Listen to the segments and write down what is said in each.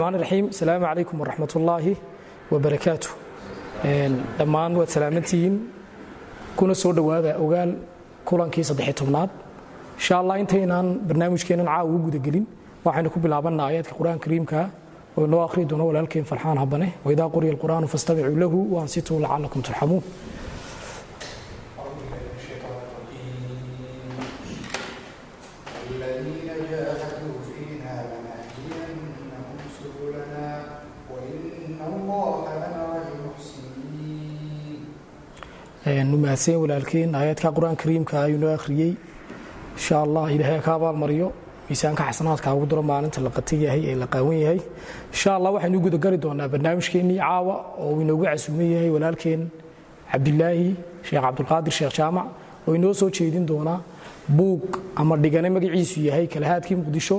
raxmaan raxiim asalaamu calaykum waraxmat ullaahi wabarakaatu dhammaan waad salaamantihiin. Kuna soo dhowaada ogaal kulankii saddexiy tobnaad. Insha allah intaynaan barnaamijkeennan caawa ugu gudagelin. Waxaynu ku bilaabannaa aayaadka qur'aanka kariimka oo inoo akhri doono walaalkeen farxaan habane waidaa quriya alqur'aanu fastabicuu lahu waansituu lacalakum turxamuun nu mahadsan walaalkeen aayaadka qur'aanka kariimka ayuu noo akhriyey. Insha allah ilaahay ka abaalmariyo miisaanka xasanaadka ugu daro maalinta la qatan yahay ee la qaawan yahay. Insha allah waxaynu gudagali doonaa barnaamijkeennii caawa oo uu inoogu casuuman yahay walaalkeen cabdilaahi sheekh cabdulqaadir sheekh jaamac. Oo inoo soo jeedin doonaa buug ama dhigane magaciisu yahay kalahaadkii muqdisho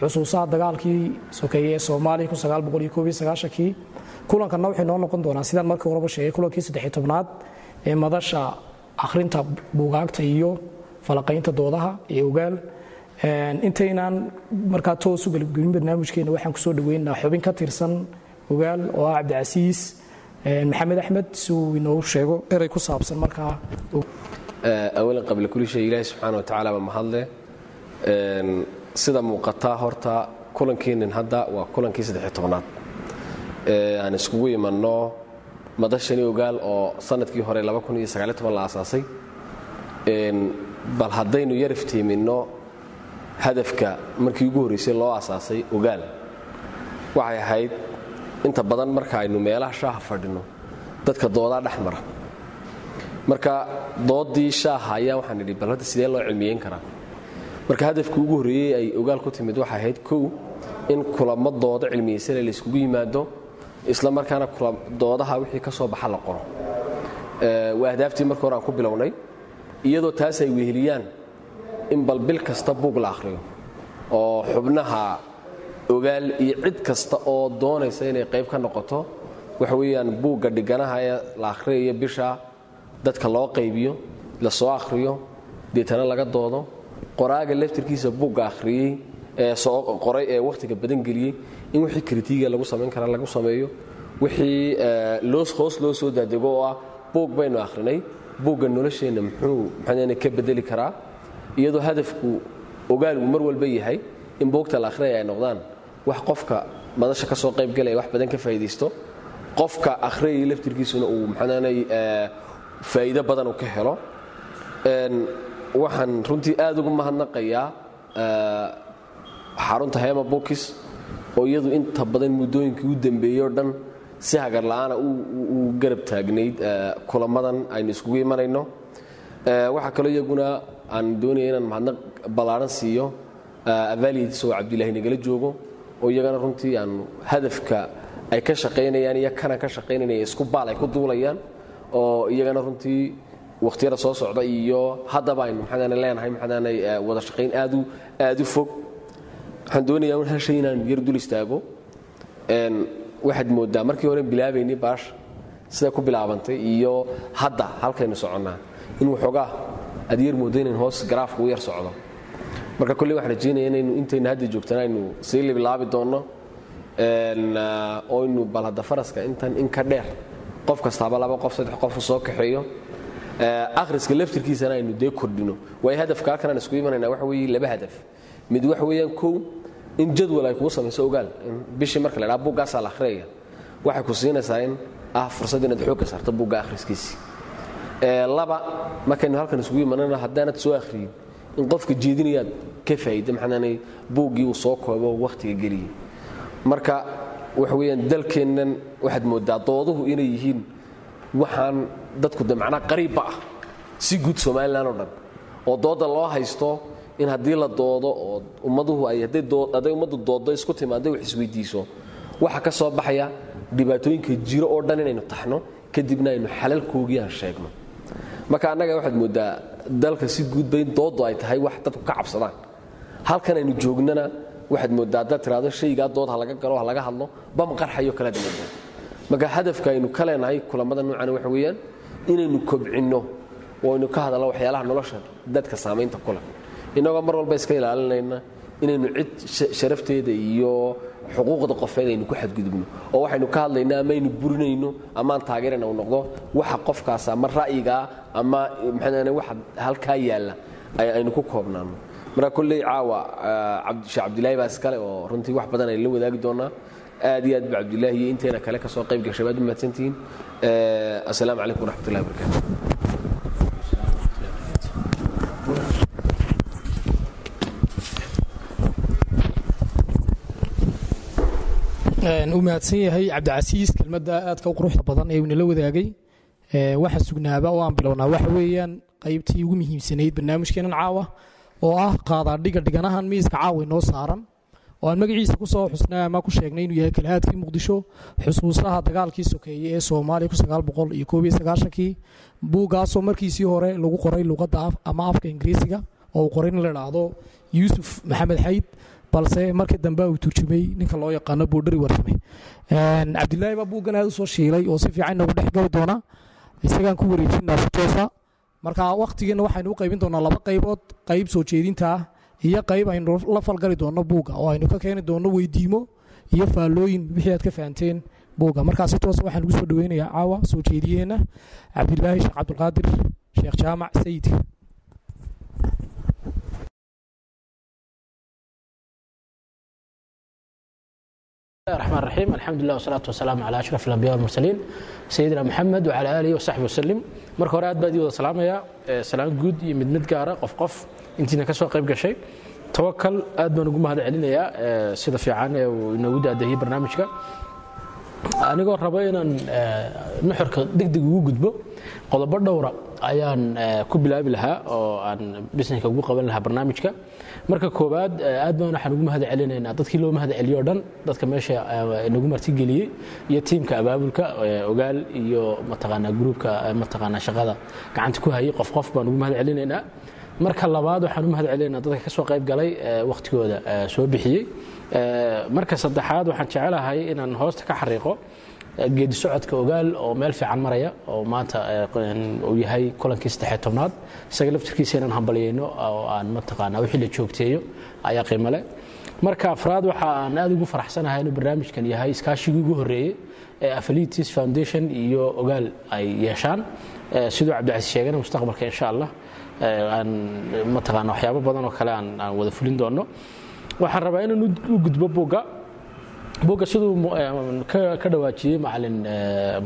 xusuusaha dagaalkii sokeeye ee soomaaliya kii kulankanna wuxuu noo noqon doonaa sidaan markii horeba sheegay kulankii saddexiy tobnaad ee madasha akhrinta buugaagta iyo falaqaynta doodaha ee ogaal intaynaan markaa toos u gelgelin barnaamijkeena waxaan ku soo dhaweynaynaa xubin ka tirsan ogaal oo ah cabdicasiis maxamed axmed si uu inoogu sheego erey ku saabsan markaa awalan qabla kulli shay ilaahi subxaana wa tacaala baa mahadle sida muuqataa horta kulankeennin hadda waa kulankii saddexiy tobnaad. Aan iskugu imanno madashani ogaal oo sannadkii hore la asaasay bal haddaynu yar iftiiminno hadafka markii ugu horraysay loo asaasay ogaal. Waxay ahayd inta badan marka aynu meelaha shaaha fadhino dadka doodaa dhex mara. Marka doodii shaaha ayaa waxaan idhi bal hadda sidee loo cilmiyeyn karaa? Marka hadafkii ugu horreeyey ay ogaal ku timid waxay ahayd kow in kulamo doodo cilmiyeysane la yskugu yimaado isla markaana doodaha wixii ka soo baxa la qoro. Waa ahdaaftii marka hore aan ku bilownay iyadoo taas ay weheliyaan in bal bil kasta buug la akhriyo oo xubnaha ogaal iyo cid kasta oo doonaysa inay qayb ka noqoto waxa weeyaan buugga dhiganaha ee la akhriyayo bisha dadka loo qaybiyo la soo akhriyo deetana laga doodo. Qoraaga laftirkiisa buugga akhriyey ee soo qoray ee wakhtiga badan geliyey in wixii kritiiga lagu samayn kara lagu sameeyo wixii hoos loo soo daadego oo ah buug baynu akhrinay. Buugga nolosheenna muxuu maxaan ka bedeli karaa? Iyadoo hadafku ogaalgu mar walba yahay in buugta la akhriyaya ay noqdaan wax qofka madasha ka soo qayb galaya wax badan ka faa'iidaysto. Qofka akhriyaya laftirkiisuna uu maxaanay faa'iido badan uu ka helo. Waxaan runtii aad ugu mahadnaqayaa xarunta hema bookis oo iyadu inta badan muddooyinkii u dambeeyey oo dhan si hagar la'aana u garab taagnayd kulamadan aynu iskugu imanayno. Waxaa kaloo iyaguna aan doonaya inaan mahadnaq ballaaran siiyo avalids oo cabdilaahi nagala joogo oo iyagana runtii aan hadafka ay ka shaqaynayaan iyo kana ka shaqaynanaya isku baal ay ku duulayaan oo iyagana runtii wakhtiyada soo socda iyo haddaba aynu maxaadaan leenahay maxaadaanay wada shaqayn aadu aad u fog waxaan doonayaa un hal shay inaan yar dul istaago. Waxaad mooddaa markii hore bilaabaynay baasha sida ku bilaabantay iyo hadda halkaynu soconnaa in waxoogaa aad yar mooddo inayn hoos garaafku u yar socdo. Marka kolley waxaan rajaynaya inaynu intaynu hadda joogtana aynu sii libilaabi doonno. Oynu bal faraska intan in ka dheer qof kastaaba laba qof saddex qofu soo kaxeeyo. Akhriska laftirkiisana aynu dee kordhino. Waayo hadafka halkan aan isku imanayna waxa weeye laba hadaf mid waxa weeyaan kow in jadwal ay kugu samayso ogaal bishii marka la dhaha buuggaasaa la akhriyaya waxay ku siinaysaa in ah fursad inaad xoogga saarto buugga akhriskiisii laba markaynu halkan isugu imanana haddaanad soo akhriyin in qofka jeedinayaad ka faa'iida maxaanay buuggii uu soo koobo wakhtiga geliyey marka waxa weeyaan dalkeennan waxaad mooddaa dooduhu inay yihiin waxaan dadku de macnaa qariibba ah si guud somalilan oo dhan oo doodda loo haysto in haddii la doodo oo ummaduhu ay hadday ummaddu dooddo isku timaadday wax isweydiiso waxa ka soo baxaya dhibaatooyinka jiro oo dhan inaynu taxno kadibna aynu xalalkoogii aan sheegno. Marka annaga waxaad mooddaa dalka si guudba in dooddu ay tahay wax dadku ka cabsadaan. Halkan aynu joognana waxaad mooddaa haddaad tiraahdo shaygaa dood ha laga galo ha laga hadlo bam qarxayo kalaad mooddaa marka hadafka aynu ka leenahay kulamada noocan waxa weeyaan inaynu kobcinno oo aynu ka hadalno waxyaalaha nolosha dadka saamaynta ku innagoo mar walba iska ilaalinayna inaynu cid sharafteeda iyo xuquuqda qofeed aynu ku xadgudubno oo waxaynu ka hadlaynaa amaynu burinayno amaan taageerana uu noqdo waxa qofkaas ama ra'yigaa ama maxaa waxa halkaa yaalla aynu ku koobnaano. Marka kolley caawa sheekh cabdilaahi baa iskale oo runtii wax badan aynu la wadaagi doonaa. Aad iyo aad ba cabdilaahi iyo inteena kale ka qayb gashay baad u mahadsantihiin assalaamu calaykum waraxmatullahi wabarakatu u mahadsan yahay cabdicasiis kelmadda aadka u quruxda badan ee inala wadaagay. Waxa sugnaaba oo aan bilownaa waxa weeyaan qaybtii ugu muhiimsanayd barnaamijkeenan caawa oo ah qaadaadhiga dhiganahan miiska caawa inoo saaran. Oo aan magaciisa ku soo xusnay ama ku sheegnay inuu yahay kalahaadkii muqdisho xusuusaha dagaalkii sokeeye ee soomaaliya kii buuggaasoo markiisii hore lagu qoray luqadda ama afka ingiriisiga oo uu qoray in la idhaahdo yuusuf maxamed xayd balse markii dambe uu turjumay ninka loo yaqaano boodhari warsame cabdilaahi baa buuggan aad u soo shiilay oo si fiican inoogu dhex gali isagaan ku wareejinaa futoosa marka wakhtigeena waxaynu u qaybin doonaa laba qaybood qayb soo jeedinta ah iyo qayb aynu la falgali doonno buugga oo aynu ka keeni doonno weydiimo iyo faallooyin wixii aad ka fahanteen buugga. Markaa si toosa waxaan ugu soo dhaweynayaa caawa soo jeediyeenna cabdilaahi sheekh cabdulqaadir sheekh jaamac sayid الرحمن الرحيم الحمد لله والصلاة والسلام على أشرف الأنبياء والمرسلين سيدنا محمد وعلى آله وصحبه وسلم marka hore aad baa idii wada salaamaya salaan guud iyo mid mid gaara qof qof intiina ka soo qayb gashay tawakal aad baan ugu mahad celinayaa sida fiican ee uu inoogu daadahiyey barnaamijka anigoo rabo inaan nuxurka degdeg ugu gudbo qodobo dhowra ayaan ku bilaabi lahaa oo aan bisneska ugu qaban lahaa barnaamijka marka koowaad aad baan waxaan ugu mahad celinaynaa dadkii loo mahad celiyo dhan dadka meesha nagu martigeliyey iyo tiimka abaabulka ogaal iyo mataqaanaa gruubka mataqaanaa shaqada gacanta ku hayay. Qof qof baan ugu mahad celinaynaa marka labaad waxaan u mahad celinaynaa dadka ka soo qayb galay wakhtigooda soo bixiyey. Marka saddexaad waxaan jecelahay inaan hoosta ka xariiqo geedi socodka ogaal oo meel fiican maraya oo maanta uu yahay kulankii saddexiy tobnaad. Isaga laftirkiisa inaan hambalyayno oo aan mataqaanaa wixii la joogteeyo ayaa qiimo leh. Marka afraad waxa aan aad ugu faraxsanahay inuu barnaamijkan yahay iskaashigii ugu horreeyey ee affiliates foundation iyo ogaal ay yeeshaan. Siduu cabdicasiis sheegana mustaqbalka insha allah aan mataqaana waxyaabo badan oo kale aan wada fulin doono. Waxaan rabaa inaan u gudbo buugga buugga siduu ka dhawaajiyey macalin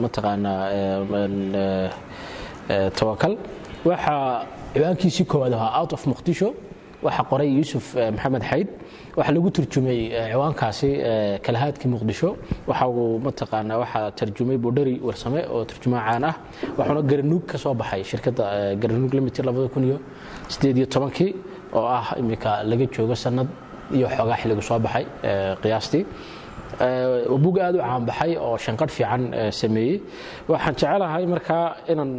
mataqaanaa tawakal waxaa ciwaankiisii koowaad ahaa out of muqdisho. Waxaa qoray yuusuf maxamed xayd. Waxaa lagu turjumay ciwaankaasi kalahaadkii muqdisho. Waxa uu mataqaanaa waxaa tarjumay bodhari warsame oo turjumaa caan ah. Waxauna garanuug ka soo baxay shirkadda garanuug limited labada kun iyo sideed iyo tobankii oo ah iminka laga joogo sanad iyo xoogaa xilligu soo baxay qiyaastii bug aad u caanbaxay oo shanqadh fiican sameeyey. Waxaan jecelahay markaa inaan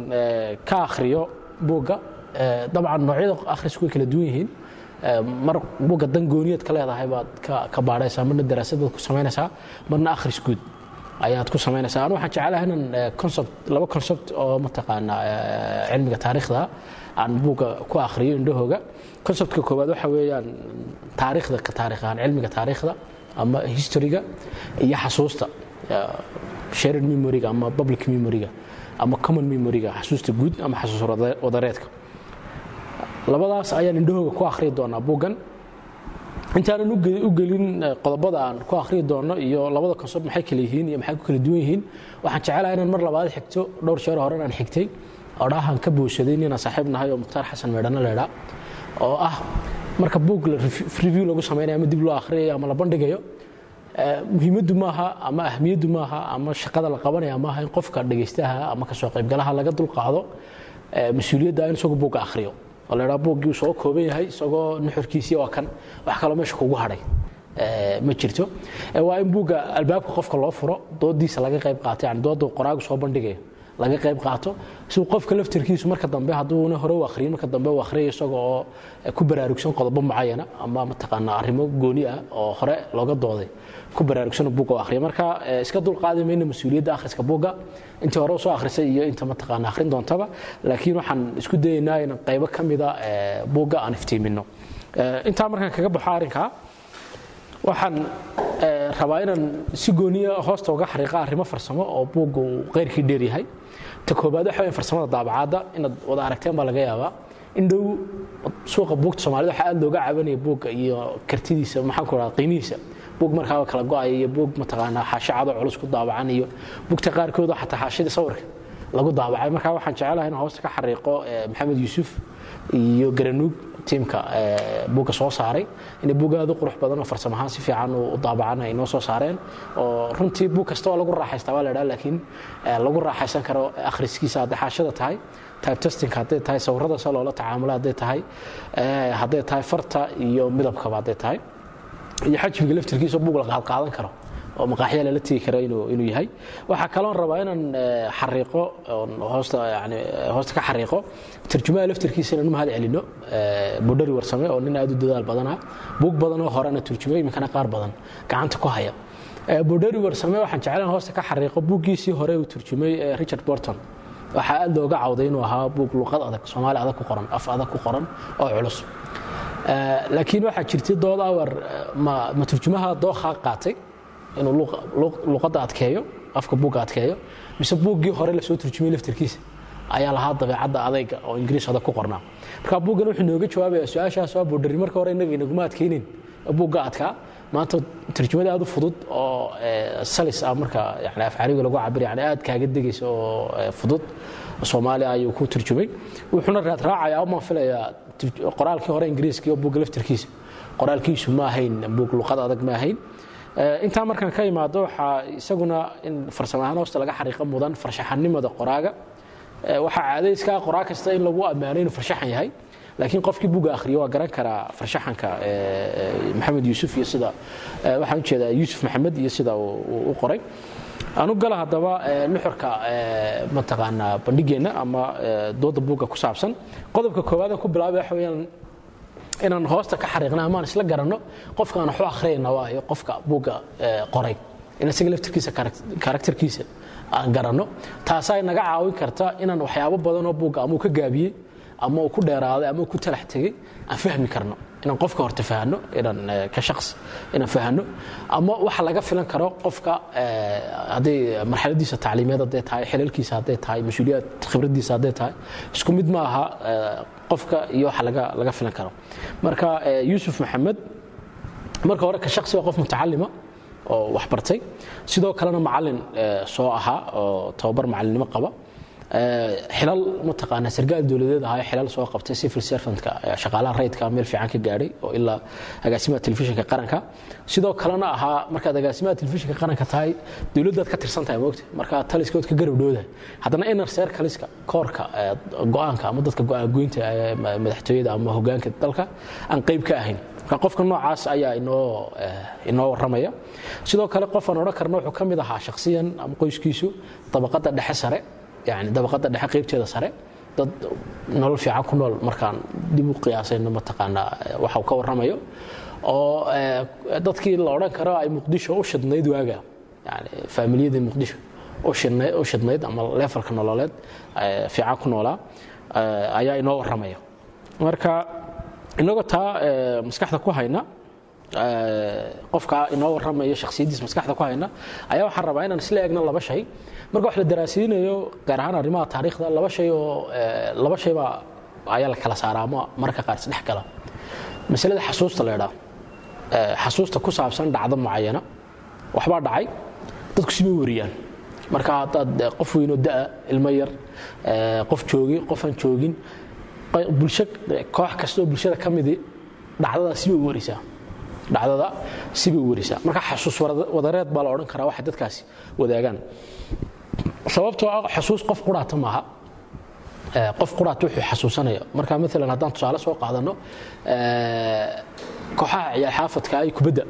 ka akhriyo buugga dabcan noocyada akhrisku way kala duwan yihiin. Mar buugga dan gooniyaad ka leedahay baad ka baadhaysaa marna daraasadaad ku samaynaysaa marna akhris guud ayaad ku samaynaysaa. Anu waxaan jecelahay inaan concept laba concept oo mataqaanaa cilmiga taariikhda aan buugga ku akhriyo indhahooga. Conceptka koowaad waxa weeyaan taariikhda ka taarikh ahaan cilmiga taariikhda ama historyga iyo xasuusta shared memoryga ama public memoryga ama common memoryga xasuusta guud ama xasuus wadareedka. Labadaas ayaan indhahooga ku akhriyi doonaa buuggan intaanan u gelin qodobada aan ku akhriyi doono iyo labada concept maxay kala yihiin iyo maxay ku kala duwan yihiin waxaan jecelahay inaan mar labaad xigto. Dhowr jeer horen aan xigtay odhaahan ka booshaday ninaan saaxiib nahay oo mukhtaar xasan meedhana leedhaa oo ah marka buug review lagu samaynayo ama dib loo akhriyayo ama la bandhigayo muhiimaddu maaha ama ahmiyaddu maaha ama shaqada la qabanaya maaha in qofka dhegaystaha ama ka soo qaybgalaha laga dulqaado mas'uuliyadda in isagu buugga akhriyo. Oo la buuggii uu soo kooban yahay isagoo nuxurkiisii waa kan wax kaloo meesha kugu hadhay ma jirto. Waa in buugga albaabka qofka loo furo doodiisa laga qayb qaato yani doodda qoraagu soo bandhigayo laga qayb qaato. Si qofka laftirkiisu marka dambe hadduuna hore u akhriyin marka dambe u akhriya isaga oo ku baraarugsan qodobo mucayana ama mataqaanaa arrimo gooni ah oo hore looga dooday. Ku baraarugsan buugga u akhriya marka iska dulqaadi mayna mas'uuliyadda akhriska buugga. Intii hore soo akhrisay iyo inta mataqaanaa akhrin doontaba. Laakiin waxaan isku dayaynaa in qaybo ka mida buugga aan iftiimino intaa markaan kaga baxo arrinkaa waxaan rabaa inaan si gooniya hoosta uga xariiqa arrimo farsamo oo buugga uu qeyrkii dheer yahay. Ta koobaad waxa weyn farsamada daabacaadda inaad wada aragteen baa laga yaabaa. In dhow suuqa buugta soomaalida waxaa aad looga cabanaya buugga iyo kartidiisa maxaan ku dhaha qiimihiisa. Buug markaaba kala go'aya iyo buug mataqaanaa xaasho cado culus ku daabacan iyo buugta qaarkood oo xataa xaashadii sawirka lagu daabacay. Marka waxaan jecelahay in hoosta ka xariiqo maxamed yuusuf iyo garanuug tiimka buugga soo saaray. Inay buug aad u qurux badan oo farsamo ahaan si fiican daabacan ay noo soo saareen. Oo runtii buug kasta waa lagu raaxaystaa waa la idhaha laakiin lagu raaxaysan karo akhriskiisa hadday xaashada tahay type testingka hadday tahay sawirada se loola tacaamulo hadday tahay hadday tahay farta iyo midabkaba hadday tahay. Iyo xajmiga laftirkiisa buug la qaadqaadan karo oo maqaaxya lala tegi kara inuu yahay. Waxaa kaloon rabaa inaan xariiqo hoosta yani hoosta ka xariiqo tarjumaha laftirkiisa inaan u celino budhari warsame oo nin aad u dadaal badana buug badan oo horena turjumay iminkana qaar badan gacanta ku haya. Budhari warsame waxaan jeclaan hoosta ka xariiqo buuggiisii hore uu turjumay richard borton waxaa aad looga cawday inuu ahaa buug luqad adag soomaali adag ku qoran af adag ku qoran oo culus. Laakiin waxaa jirtay dood awar ma turjumaha dookhaa qaatay inuu luqadda adkeeyo afka buugga adkeeyo mise buuggii hore la soo turjumay laftirkiisa ayaa lahaa dabeecadda adayga oo ingiriis adag ku qornaa. Marka buuggan wuxuu nooga jawaabaya su'aashaas waa boodhari marka hore innaga inaguma adkaynin buugga adkaa. Maanta tarjumada aad u fudud oo salis ah marka yani af carabiga lagu cabir yani aad kaaga degaysa oo fudud soomaaliya ayuu ku turjumay. Wuxuuna raadraacaya umaan filayaa qoraalkii hore ingiriiska iyo buugga laftirkiisa. Qoraalkiisu ma ahayn buug luqad adag ma ahayn intaa markaan ka imaado waxaa isaguna in farsamo ahaan hoosta laga xariiqo mudan farshaxanimada qoraaga. Waxaa caadayskaa qoraa kasta in lagu ammaano inuu farshaxan yahay laakiin qofkii buga akhriyo waa garan karaa farshaxanka maxamed yuusuf iyo sida waxaan u jeedaa yuusuf maxamed iyo sida u qoray. Anu gala haddaba nuxurka mataqaanaa bandhigeenna ama dooda buugga ku saabsan. Qodobka koowaadaan ku bilaabay waxa weeyaan inaan hoosta ka xariiqna amaan isla garanno qofka aan waxu akhriyayna waayo qofka buugga qoray. In isaga laftirkiisa karakterkiisa aan garanno. Taasaa naga caawin karta inaan waxyaabo badanoo buugga ama ka gaabiyey ama uu ku dheeraaday ama uu ku talax tegey aan fahmi karno inaan qofka horta fahno inaan ka shaqs inaan fahno ama waxa laga filan karo qofka hadday marxaladiisa tacliimeed hadday tahay xilalkiisa hadday tahay mas'uuliyaad khibraddiisa hadday tahay isku mid ma aha qofka iyo waxa laga laga filan karo. Marka yuusuf maxamed marka hore ka shaqsi waa qof mutacalima oo wax sidoo kalena macalin soo ahaa oo tababar macalinimo qaba xilal mataqaana sargaal dowladeed ahaa xilal soo qabtay civil servantka shaqaalaha rayidka meel fiican ka gaadhay oo ilaa agaasimaha telefishinka qaranka. Sidoo kalena ahaa markaad agaasimaha telefishinka qaranka tahay dowladdaad ka tirsan tahay moogta markaa taliskood ka garab dhowdahay haddana inner circleska koorka go'aanka ama dadka go'aangoynta madaxtooyada ama hogaanka dalka aan qayb ka ahayn. Marka qofka noocaas ayaa inoo inoo warramaya. Sidoo kale qof aan odhan karna wuxuu ka mid ahaa shakhsiyan ama qoyskiisu dabaqadda dhexe sare yani dabaqadda dhexe qaybteeda sare dad nolol fiican ku nool markaan dib u qiyaasayno mataqaanaa waxa ka warramayo oo dadkii la odhan karo ay muqdisho u shidnayd waaga yani faamiliyadii muqdisho u shidnayd ama leefalka nololeed fiican ku noolaa ayaa inoo warramaya marka inagoo taa maskaxda ku hayna qofka inoo warramayo shakhsiyaddiis maskaxda ku hayna ayaa waxaan rabaa inaan isla eegno laba shay. Marka wax la daraasiinayo gaar ahaan arrimaha taariikhda laba shay oo laba shaybaa ayaa la kala saaraa ama mararka qaar isdhex gala. Masalada xasuusta la idhaa xasuusta ku saabsan dhacdo mucayana waxbaa dhacay. Dadku sibay wariyaan. Marka haddaad qof weynoo da'a ilmo yar qof joogay qofaan joogin bulsho koox kasta oo bulshada ka midi dhacdada sibay warisaa dhacdada sibay u marka xasuus wadareed baa la odhan karaa waxay dadkaasi wadaagaan. Sababtoo ah xasuus qof quraata maaha. Qof quraata wuxuu xasuusanaya marka maalan haddaan tusaale soo qaadano kooxaha xaafadka ay kubadda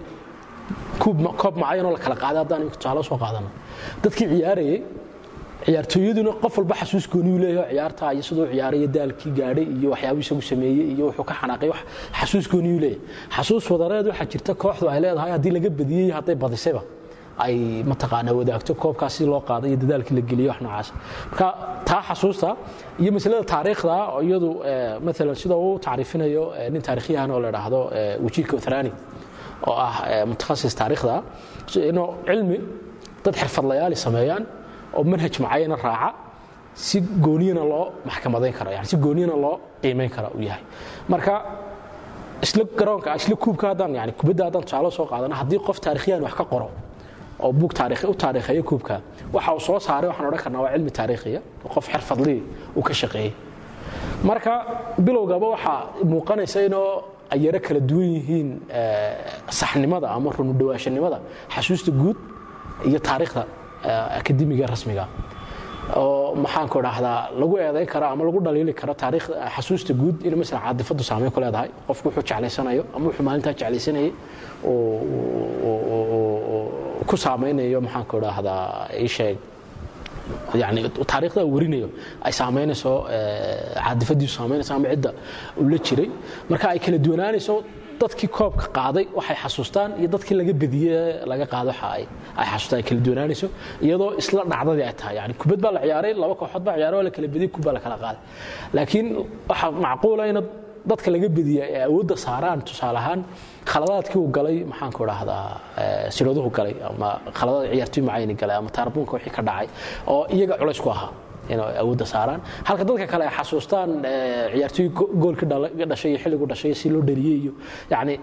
koob macayanoo la kala qaaday haddaan tusaale soo qaadano. Dadkii ciyaarayay ciyaartooyaduna qof walba xasuus gooniyu leeyahay ciyaartaa iyo siduu ciyaarayo daalkii gaadhay iyo waxyaabuu isagu sameeyey iyo wuxuu ka xanaaqay wax xasuus gooniyu leeyahay. Xasuus wadareed waxaa jirta kooxdu ay leedahay haddii laga badiyey hadday badisayba ay mataqaanaa wadaagto koobkaas si loo qaaday iyo dadaalkii la geliyo wax noocaas. Marka taa xasuusta iyo masalada taariikhda iyadu maalan sida uu tacriifinayo nin taarikhyahan oo la idhaahdo wajiirka uthrani oo ah eh, mutakhasis taariikhda. Inuu cilmi dad xirfadlayaali sameeyaan oo manhaj macayana raaca si gooniyana loo maxkamadayn karo yani si gooniyana loo qiimayn kara uu yahay. Marka isla garoonka isla kuubka haddaan yani kubadda haddaan tusaale soo qaadana haddii qof taarikhiyaan wax ka qoro oo buug taarikhi u taariikheeya kuubka waxa uu soo saaray waxaan odhan karnaa waa cilmi taariikhiya qof xirfadlii uu ka shaqeeyey. Marka bilowgaba waxaa muuqanaysa inoo ay yaro kala duwan yihiin eh, saxnimada ama runudhawaashanimada xasuusta guud iyo taariikhda akademiga rasmiga oo maxaanku idhaahdaa lagu eedayn karo ama lagu dhaliili karo taariikh xasuusta guud in masalan caadifadu saameyn ku leedahay. Qofku wuxuu jeclaysanayo ama wuxuu maalintaa jeclaysanayay ku saameynayo maxaanku idhaahdaa ii sheeg. Yani taariikhda uu warinayo ay saamaynayso eh, caadifadiisu saamaynayso ama cidda uu la jiray. Marka ay kala duwanaanayso dadkii koobka qaaday waxay xasuustaan iyo dadkii laga badiye laga qaado ay xasuustaan ay kala duwanaanayso iyadoo isla dhacdadii ay tahay. Yani kubad baa la ciyaaray laba kooxood baa ciyaaray waa la kala badiyey kub baa la kala qaaday. Laakiin waxaa macquula in dadka laga badiye ay awoodda saaraan tusaale ahaan khaladaadkii uu galay maxaanku idhaahdaa eh, siroduhu galay ama khaladaad ciyaartoy macayni galay ama taarbuunka wixii ka dhacay oo iyaga culays ku ahaa inay awoodda saaraan. Halka dadka kale ay xasuustaan eh, ciyaartoy go- goolka dhashay iyo xilligu dhashay si loo dhaliyey iyo yani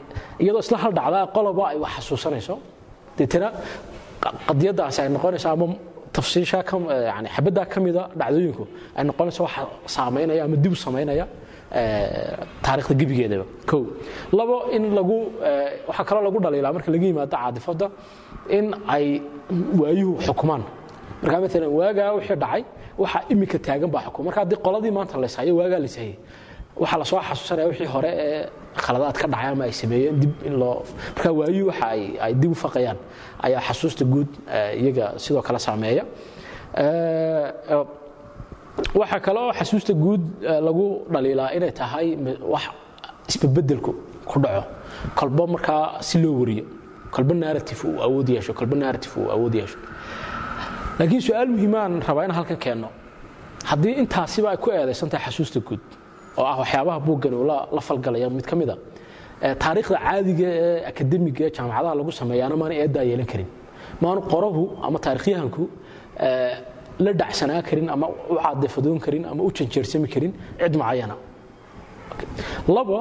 iyadoo isla hal dhacdaa qoloba ay wax xasuusanayso. Deetana qa- qadiyadaasi ay noqonayso ama tafsiisha ka yani xabaddaa ka mida dhacdooyinku ay noqonayso waxa saameynaya ama dib u samaynaya eh, taariikhda gebigeedaba. Kow labo in lagu eh, waxaa kaloo lagu dhaliilaa marka laga yimaado caadifada in ay waayuhu xukumaan. Marka maalan waagaa wixii dhacay waxa imika taagan baa xukum. Marka haddii qoladii maanta layshayo waagaa laysayay waxaa la soo xasuusanaya wixii hore ee khaladaad ka dhacay ama ay sameeyeen dib in loo marka waayuhu waxa ay dib u faqayaan. Ayaa xasuusta guud iyaga sidoo kale saameeya. Eh, waxaa kale oo xasuusta guud lagu dhaliilaa inay tahay wax isbebedelku ku dhaco. Kolba markaa si loo wariyo. Kolba narrative uu awood yeesho kolba narrative uu awood yeesho laakiin su'aal muhiimaan rabaa in halkan keenno. Haddii intaasiba ay ku eedaysan tahay xasuusta guud oo ah waxyaabaha buuggan uu la la falgalaya mid ka mid a ee taariikhda caadiga ee akademiga ee jaamacadaha lagu sameeyaana maana eeddaa yeelan karin. Maanu qorahu ama taarikhyahanku la dhacsanaa karin ama u caadifadoon karin ama u janjeersami karin cid macayana labo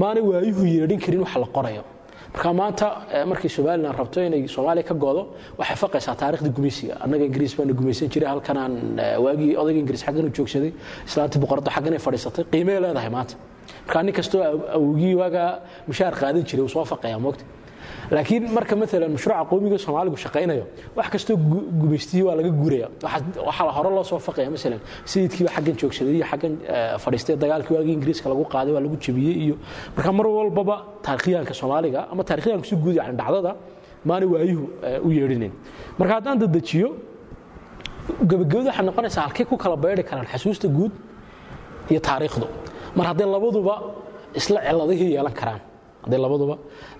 maanay waayuhu yeedhin karin waxa la qorayo marka maanta eh, markay somalilan rabto inay soomaaliya ka goodo waxay faqaysaa taarikhda gumaysiga. Annaga ingiriis baana gumaysan jiray halkanaan eh, waagii odayga ingiriis xaggan u joogsaday. Islaantii boqorada xaggan ay fadhiisatay. Qiimee leedahay maanta. Marka nin kastoo aw- awgii waagaa mushaar qaadan jiray uu soo faqayaa moogta laakiin marka maalan mashruuca qowmiga soomaaligu shaqaynayo wax kastoo gu- gumaystihii waa laga guuraya Waxaa- hore loo soo faqaya maalan sayidkiiba xaggan joogsaday iyo xaggan eh, fadhiistay dagaalkii waagii ingiriiska lagu qaaday waa lagu jebiyey iyo marka mar walbaba taarikhyahanka soomaaliga ama taarikhyahanka si guud yani dhacdada maana waayuhu eh, u yeedhinayn marka haddaan dadejiyo gabagabada waxay noqonaysaa halkay ku kala beydhi karaan xasuusta guud iyo taariikhdu. Mar hadday labaduba isla ciladihii yeelan karaan hadday labaduba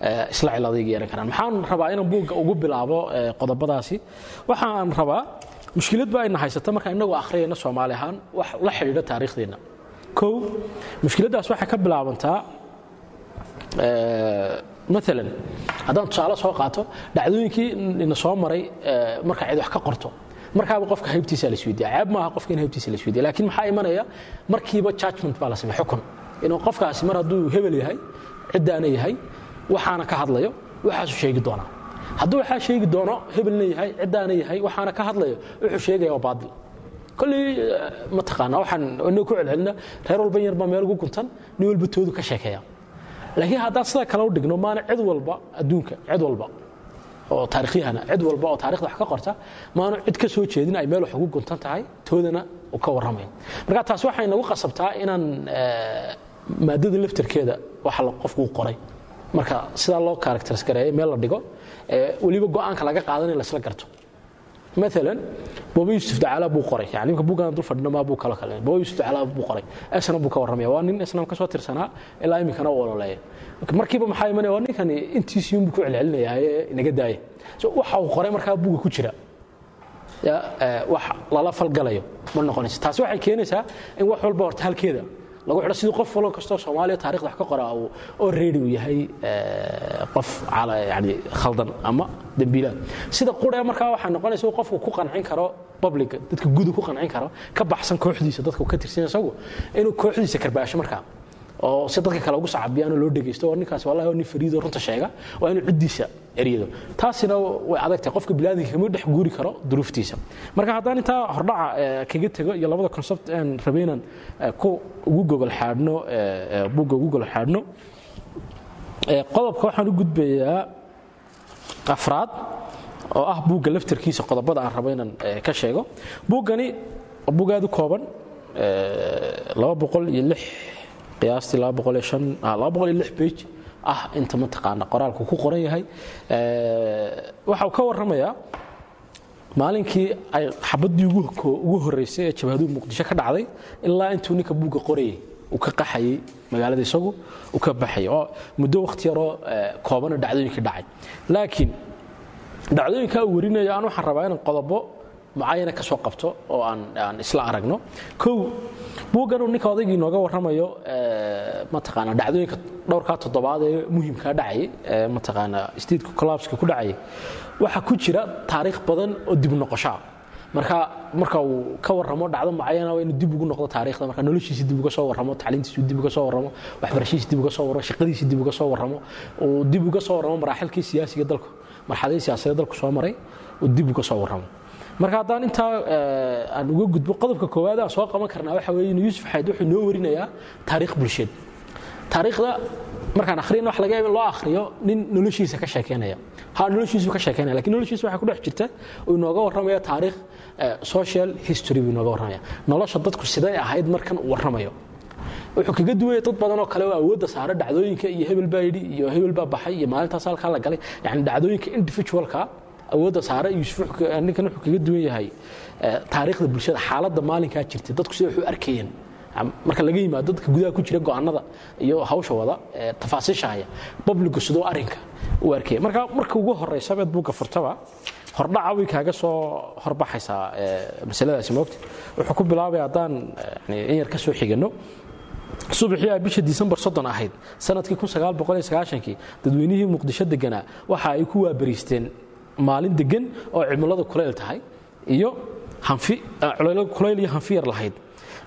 eh, isla ciladihii yeelan karaan. Maxaan rabaa inaan buugga ugu bilaabo eh, qodobadaasi. Waxaan rabaa mushkilad ba ayna haysata markaan inagoo akhriyayna soomaali ahaan wax la xidhiidha taariikhdeenna. Kow mushkiladdaas waxay ka bilaabantaa eh, maalan haddaan tusaale soo qaato dhacdooyinkii ina soo maray eh, marka cid wax ka qorto. Markaaba qofka haybtiisa la isweydiya ceeb maaha qofka in haybtiisa la isweydiya laakiin maxaa imanaya? Markiiba judgment baa la sameeya xukun. Inuu qofkaasi mar hadduu hebel yahay ciddaana yahay waxaana ka hadlayo waxaasuu sheegi doonaa. Hadduu waxaa sheegi doono hebelna yahay ciddaana yahay waxaana ka hadlayo wuxuu sheegaya waa baadil. Kolley eh, mataqaana waxaan inoo ku celcelina reer walban yar baa meel ugu guntan nin walba toodu ka sheekeeya laakiin haddaan sida kale u dhigno maana cid walba adduunka cid walba oo taariikhyahana cid walba oo taarikhda wax ka qorta maanu cid ka soo jeedin ay meel wax ugu guntan tahay toodana ka warramayn. Marka taas waxay nagu qasabtaa inaan eh, maadada laftarkeeda waxa qofkuu qoray. Marka sidaa loo karakteris gareeya meel la dhigo weliba go'aanka laga qaadan in laysla garto. Maalan booba yuusuf dacaala buu qoray. Yani imka bugaan dul fadhino maa buu kalo kale booba yuusuf dacaala buu qoray. Esna buu ka warramaya waa nin esnaam ka soo tirsanaa ilaa iminkana u ololeeya markiiba maxaa imanaya? Waa ninkani intiisii unbuu ku celcelinayaaye inaga daaya so waxa uu qoray markaa buga ku jira. Wax lala falgalayo ma noqonaysa. Taasi waxay keenaysaa in wax walba horta halkeeda lagu xidho sidii qof walba kastoo soomaaliya taarikhda wax ka qora uu oo reedi uu yahay eh, qof yani khaldan ama dembiilaad. Sida qura markaa waxaa noqonaysa uu qofku ku qancin karo publica dadka gudu ku qancin karo ka baxsan kooxdiisa dadka uu ka tirsan isagu inuu kooxdiisa karbaasho markaa oo si dadka kale ugu sacabiyaanoo loo dhegaysto oo ninkaas wallahi waa nin fariido runta sheega waa inuu ciddiisa eryado taasina way adagtahay qofka biniaadamka kama dhex guuri karo duruuftiisa. Marka haddaan intaa hordhaca kaga tego iyo labada concept aan rabay inaan eh, ku ugu gogol xaadhno buugga ugu gogol xaadhno qodobka waxaan u gudbayaa afraad oo ah buugga laftarkiisa qodobada aan rabo inaan ka sheego. Buuggani buug aad u kooban laba boqol iyo lix qiyaastii shan ah, ah inta mataqaana qoraalku ku qoran yahay. Eh, waxa uu ka warramayaa maalinkii ay xabaddii ugu horreysay ee jabhaduhu muqdisho ka dhacday ilaa intuu ninka buugga qorayay uu ka qaxayay magaalada isagu uu ka baxayay oo muddo wakhti yaroo eh, koobana dhacdooyinkii dhacay. Laakiin dhacdooyinka uu warinaya aan waxaan rabaa inaan qodobo mucayana ka soo qabto oo aan isla aragno. Kow buuggan uu ninka odaygii nooga warramayo eh, mataqaana dhacdooyinka dhowrkaa toddobaad ee muhimkaa dhacayay ee mataqaana stateku collapska ku dhacayay waxaa ku jira taariikh badan oo dib noqoshaa marka marka uu ka warramo dhacdo mucayana waa inuu dib ugu noqdo taariikhda. Marka noloshiisa dib uga soo warramo tacliintiisu dib uga soo warramo waxbarashadiisa dib uga soo warramo shaqadiisa dib uga soo warramo uu dib uga soo warramo maraaxilkii siyaasiga dalku. Marxaladii siyaasadeed dalku soo maray uu dib uga soo warramo marka haddaan intaa eh, aan uga gudbo qodobka koowaad aan soo qaban karnaa waxa weeye inuu yuusuf xayd wuxuu noo warinayaa taariikh bulsheed. Taariikhda markaan akhriyana wax laga loo akhriyo nin noloshiisa ka sheekeynaya ha noloshiisu ka sheekeynaya lakiin noloshiisa waxaa ku dhex jirta uu inooga warramaya taariikh eh, social history buu inooga warramaya nolosha dadku siday ahayd markan uu warramayo. Wuxuu kaga duwaya dad badan oo kale oo awoodda saara dhacdooyinka iyo hebel baa yidhi iyo hebel baa baxay iyo maalintaas halkaa la galay. Yani dhacdooyinka individualka awoodda ka- ninkan wuxuu kaga duwan yahay taariikhda bulshada xaaladda maalinkaa jirtay dadku sida wax u arkayeen marka laga yimaado dadka gudaha ku jira go'aanada iyo hawsha wada tafaasiisha haya sidoo arrinka u arkaya marka marka ugu horeysa beed buugga furtaba hordhaca way kaaga soo horbaxaysaa masaladaasi moogta wuxuu ku bilaabaya haddaan in yar ka soo xigano subaxii bisha disembar soddon ahayd sannadkii kii dadweynihii muqdisho deganaa waxa ay ku waabariisteen maalin degan oo cimiladu kulayl tahay iyo culayl- kulayl iyo hanfi yar lahayd.